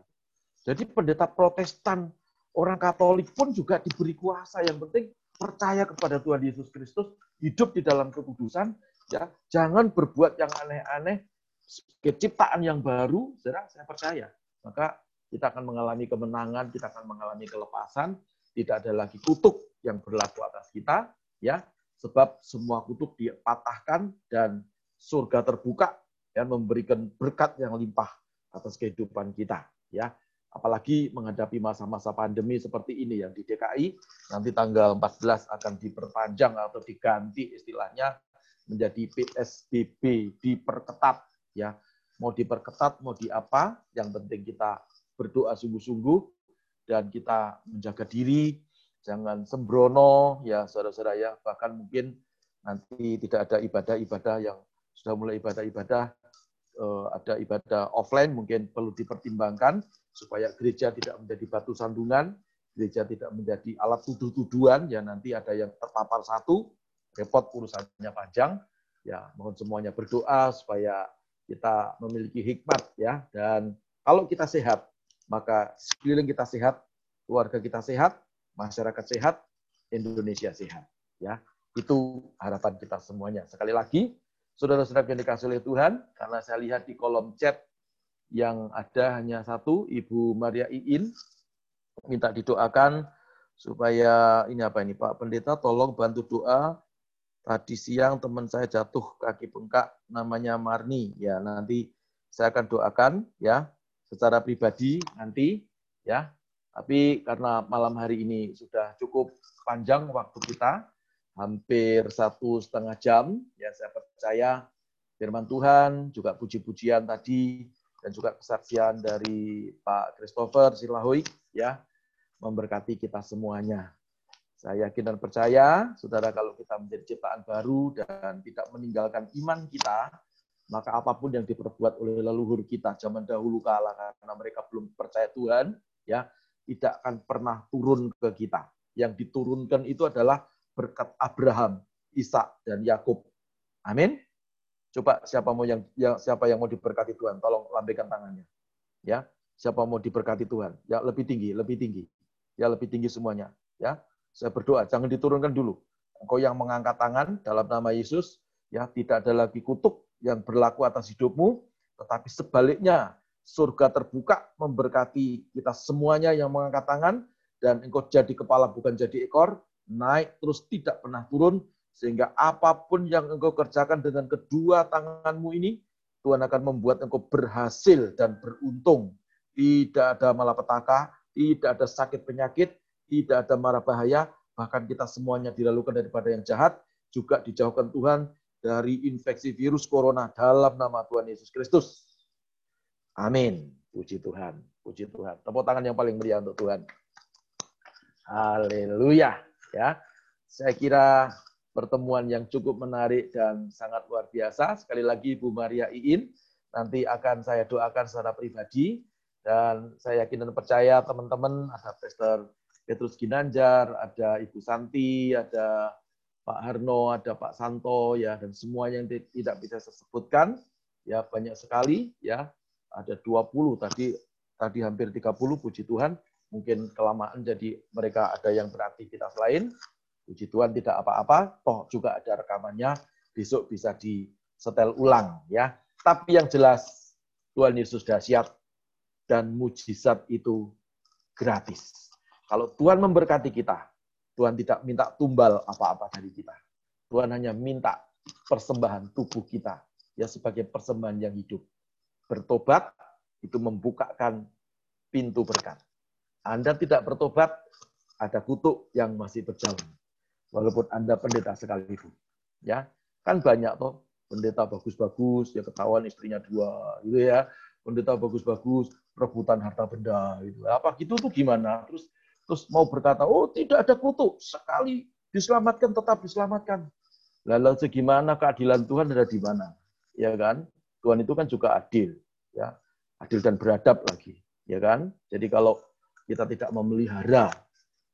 Jadi pendeta protestan, orang Katolik pun juga diberi kuasa. Yang penting percaya kepada Tuhan Yesus Kristus, hidup di dalam kekudusan, Ya, jangan berbuat yang aneh-aneh sebagai ciptaan yang baru, saudara, saya percaya. Maka kita akan mengalami kemenangan, kita akan mengalami kelepasan, tidak ada lagi kutuk yang berlaku atas kita, ya, sebab semua kutuk dipatahkan dan surga terbuka dan memberikan berkat yang limpah atas kehidupan kita, ya. Apalagi menghadapi masa-masa pandemi seperti ini yang di DKI nanti tanggal 14 akan diperpanjang atau diganti istilahnya menjadi PSBB diperketat ya. Mau diperketat mau di apa yang penting kita berdoa sungguh-sungguh dan kita menjaga diri. Jangan sembrono ya saudara-saudara ya. Bahkan mungkin nanti tidak ada ibadah-ibadah yang sudah mulai ibadah-ibadah eh, ada ibadah offline mungkin perlu dipertimbangkan supaya gereja tidak menjadi batu sandungan, gereja tidak menjadi alat tuduh-tuduhan, ya nanti ada yang terpapar satu, repot urusannya panjang, ya mohon semuanya berdoa supaya kita memiliki hikmat ya. Dan kalau kita sehat maka sekeliling kita sehat keluarga kita sehat masyarakat sehat Indonesia sehat ya itu harapan kita semuanya sekali lagi saudara-saudara yang dikasih oleh Tuhan karena saya lihat di kolom chat yang ada hanya satu, Ibu Maria Iin, minta didoakan supaya ini apa ini Pak Pendeta tolong bantu doa. Tadi siang teman saya jatuh kaki bengkak namanya Marni. Ya, nanti saya akan doakan ya secara pribadi nanti ya. Tapi karena malam hari ini sudah cukup panjang waktu kita, hampir satu setengah jam, ya saya percaya firman Tuhan, juga puji-pujian tadi dan juga kesaksian dari Pak Christopher Silahui ya memberkati kita semuanya. Saya yakin dan percaya, saudara, kalau kita menjadi ciptaan baru dan tidak meninggalkan iman kita, maka apa pun yang diperbuat oleh leluhur kita zaman dahulu kala karena mereka belum percaya Tuhan, ya tidak akan pernah turun ke kita. Yang diturunkan itu adalah berkat Abraham, Ishak dan Yakub. Amin. Coba siapa mau yang, yang siapa yang mau diberkati Tuhan, tolong lambaikan tangannya. Ya, siapa mau diberkati Tuhan? Ya lebih tinggi, lebih tinggi. Ya lebih tinggi semuanya. Ya, saya berdoa jangan diturunkan dulu. Engkau yang mengangkat tangan dalam nama Yesus, ya tidak ada lagi kutuk yang berlaku atas hidupmu, tetapi sebaliknya surga terbuka memberkati kita semuanya yang mengangkat tangan dan engkau jadi kepala bukan jadi ekor, naik terus tidak pernah turun sehingga apa pun yang engkau kerjakan dengan kedua tanganmu ini, Tuhan akan membuat engkau berhasil dan beruntung. Tidak ada malapetaka, tidak ada sakit penyakit, tidak ada marah bahaya, bahkan kita semuanya dilalukan daripada yang jahat, juga dijauhkan Tuhan dari infeksi virus corona dalam nama Tuhan Yesus Kristus. Amin. Puji Tuhan. Puji Tuhan. Tepuk tangan yang paling meriah untuk Tuhan. Haleluya. Ya. Saya kira pertemuan yang cukup menarik dan sangat luar biasa. Sekali lagi Bu Maria Iin, nanti akan saya doakan secara pribadi dan saya yakin dan percaya teman-teman ada Pastor Petrus Ginanjar, ada Ibu Santi, ada Pak Harno, ada Pak Santo ya dan semua yang tidak bisa saya sebutkan ya banyak sekali ya. Ada 20 tadi tadi hampir 30 puji Tuhan. Mungkin kelamaan jadi mereka ada yang beraktivitas lain Puji Tuhan tidak apa-apa, toh juga ada rekamannya, besok bisa disetel ulang ya. Tapi yang jelas Tuhan Yesus dahsyat dan mujizat itu gratis. Kalau Tuhan memberkati kita, Tuhan tidak minta tumbal apa-apa dari kita. Tuhan hanya minta persembahan tubuh kita ya sebagai persembahan yang hidup. Bertobat itu membukakan pintu berkat. Anda tidak bertobat, ada kutuk yang masih berjalan walaupun Anda pendeta sekalipun. Ya, kan banyak toh pendeta bagus-bagus, ya ketahuan istrinya dua, gitu ya. Pendeta bagus-bagus, rebutan harta benda, gitu. Apa gitu tuh gimana? Terus terus mau berkata, oh tidak ada kutuk, sekali diselamatkan tetap diselamatkan. Lalu segimana keadilan Tuhan ada di mana? Ya kan? Tuhan itu kan juga adil, ya. Adil dan beradab lagi, ya kan? Jadi kalau kita tidak memelihara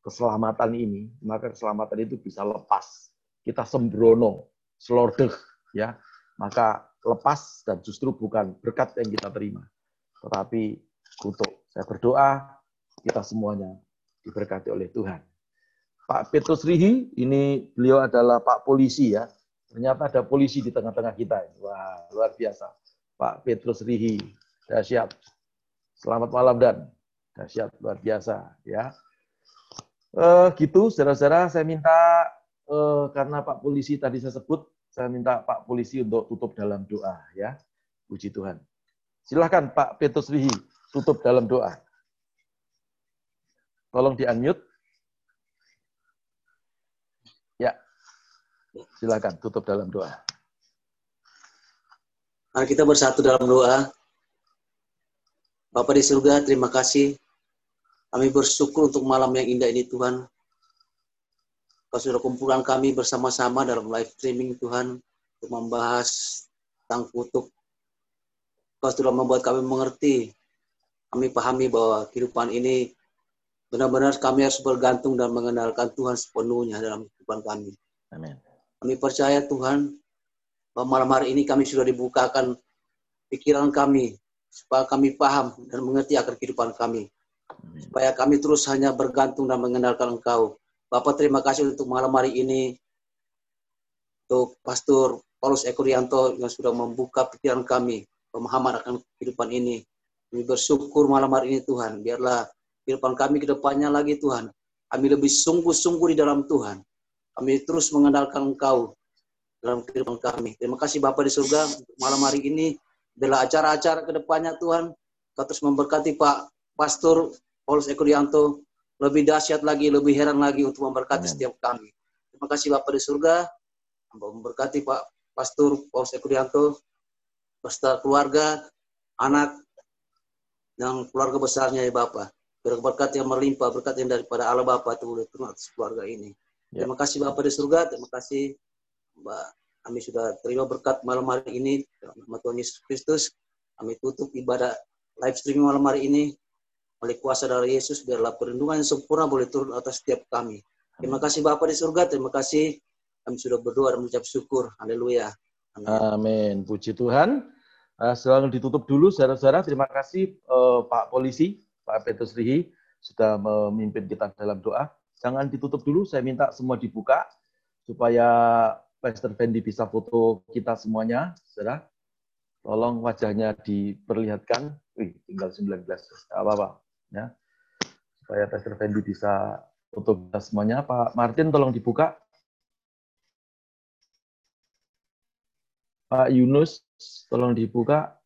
keselamatan ini, maka keselamatan itu bisa lepas. Kita sembrono, selordeh, ya, maka lepas dan justru bukan berkat yang kita terima, tetapi kutuk. Saya berdoa kita semuanya diberkati oleh Tuhan. Pak Petrus Rihi, ini beliau adalah Pak Polisi ya, Ternyata ada polisi di tengah-tengah kita. Wah, luar biasa. Pak Petrus Rihi, dahsyat. Selamat malam dan dahsyat luar biasa ya. Eh, gitu, saudara-saudara, saya minta eh, karena Pak Polisi tadi saya sebut, saya minta Pak Polisi untuk tutup dalam doa ya. Puji Tuhan. Silahkan Pak Petrus Rihi, tutup dalam doa. Tolong di-unmute. Ya. Silakan tutup dalam doa. Mari kita bersatu dalam doa. Bapak di surga, terima kasih. Kami bersyukur untuk malam yang indah ini Tuhan. Kau sudah kumpulan kami bersama-sama dalam live streaming Tuhan untuk membahas tentang kutuk. Kau sudah membuat kami mengerti. Kami pahami bahwa kehidupan ini benar-benar kami harus bergantung dan mengenalkan Tuhan sepenuhnya dalam kehidupan kami. Amin. Kami percaya Tuhan bahwa malam hari ini kami sudah dibukakan pikiran kami supaya kami paham dan mengerti akan kehidupan kami. Supaya kami terus hanya bergantung dan mengenalkan Engkau. Bapak terima kasih untuk malam hari ini untuk Pastor Paulus Ekurianto yang sudah membuka pikiran kami pemahaman akan kehidupan ini. Kami bersyukur malam hari ini Tuhan. Biarlah kehidupan kami ke depannya lagi Tuhan. Kami lebih sungguh-sungguh di dalam Tuhan. Kami terus mengandalkan Engkau dalam kehidupan kami. Terima kasih Bapak di surga untuk malam hari ini. Bila acara-acara ke depannya Tuhan, Kau terus memberkati Pak Pastor Paulus Eko Dianto lebih dahsyat lagi, lebih heran lagi untuk memberkati Amin. setiap kami. Terima kasih Bapak di surga. Memberkati Pak Pastor Paulus Eko Dianto, beserta keluarga, anak, dan keluarga besarnya ya Bapak. Berkat yang melimpah, berkat yang daripada Allah Bapa turun atas keluarga ini. Ya. Terima kasih Bapak di surga, terima kasih Mbak. Kami sudah terima berkat malam hari ini dalam nama Tuhan Yesus Kristus. Kami tutup ibadah live streaming malam hari ini oleh kuasa dari Yesus biarlah perlindungan yang sempurna boleh turun atas setiap kami. Terima kasih Bapak di surga, terima kasih kami sudah berdoa dan mengucap syukur. Haleluya. Amin. Amin. Puji Tuhan. Eh, Selalu ditutup dulu, saudara-saudara. Terima kasih eh, Pak Polisi, Pak Petrus Rihi, sudah memimpin kita dalam doa. Jangan ditutup dulu, saya minta semua dibuka, supaya Pastor Fendi bisa foto kita semuanya, saudara. Tolong wajahnya diperlihatkan. Wih, tinggal 19. Nggak apa-apa. Ya. Supaya Pastor Fendi bisa foto kita semuanya. Pak Martin, tolong dibuka. Pak Yunus, tolong dibuka.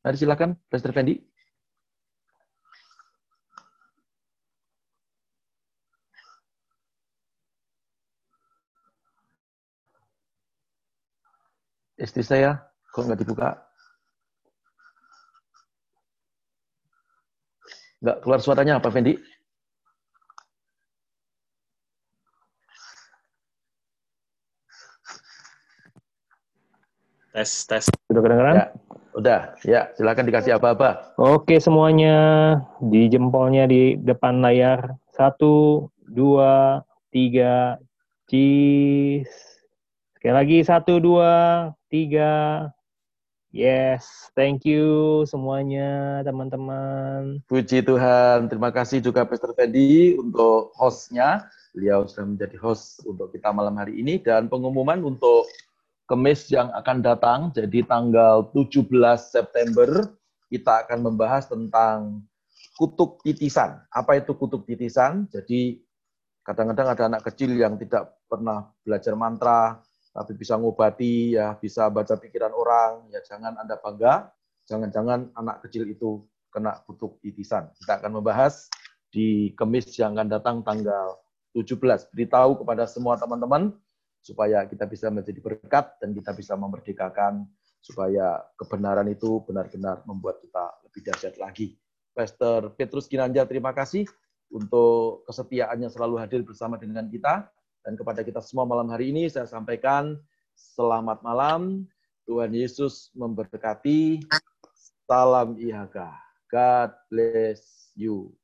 Mari silakan, Pastor Fendi. Istri saya, kok nggak dibuka? Nggak keluar suaranya apa, Fendi? Tes, tes. Sudah kedengeran? Ya, udah. Ya, silakan dikasih apa-apa. Oke semuanya, di jempolnya di depan layar. Satu, dua, tiga, cheese. Sekali lagi, satu, dua, tiga. Yes, thank you semuanya teman-teman. Puji Tuhan. Terima kasih juga Pastor Fendi untuk hostnya. Beliau sudah menjadi host untuk kita malam hari ini. Dan pengumuman untuk kemis yang akan datang, jadi tanggal 17 September, kita akan membahas tentang kutuk titisan. Apa itu kutuk titisan? Jadi kadang-kadang ada anak kecil yang tidak pernah belajar mantra, tapi bisa ngobati, ya bisa baca pikiran orang, ya jangan Anda bangga, jangan-jangan anak kecil itu kena kutuk titisan. Kita akan membahas di Kemis yang akan datang tanggal 17. Beritahu kepada semua teman-teman supaya kita bisa menjadi berkat dan kita bisa memerdekakan supaya kebenaran itu benar-benar membuat kita lebih dahsyat lagi. Pastor Petrus Ginanjar, terima kasih untuk kesetiaannya selalu hadir bersama dengan kita. Dan kepada kita semua malam hari ini saya sampaikan selamat malam. Tuhan Yesus memberkati. Salam IHK. God bless you.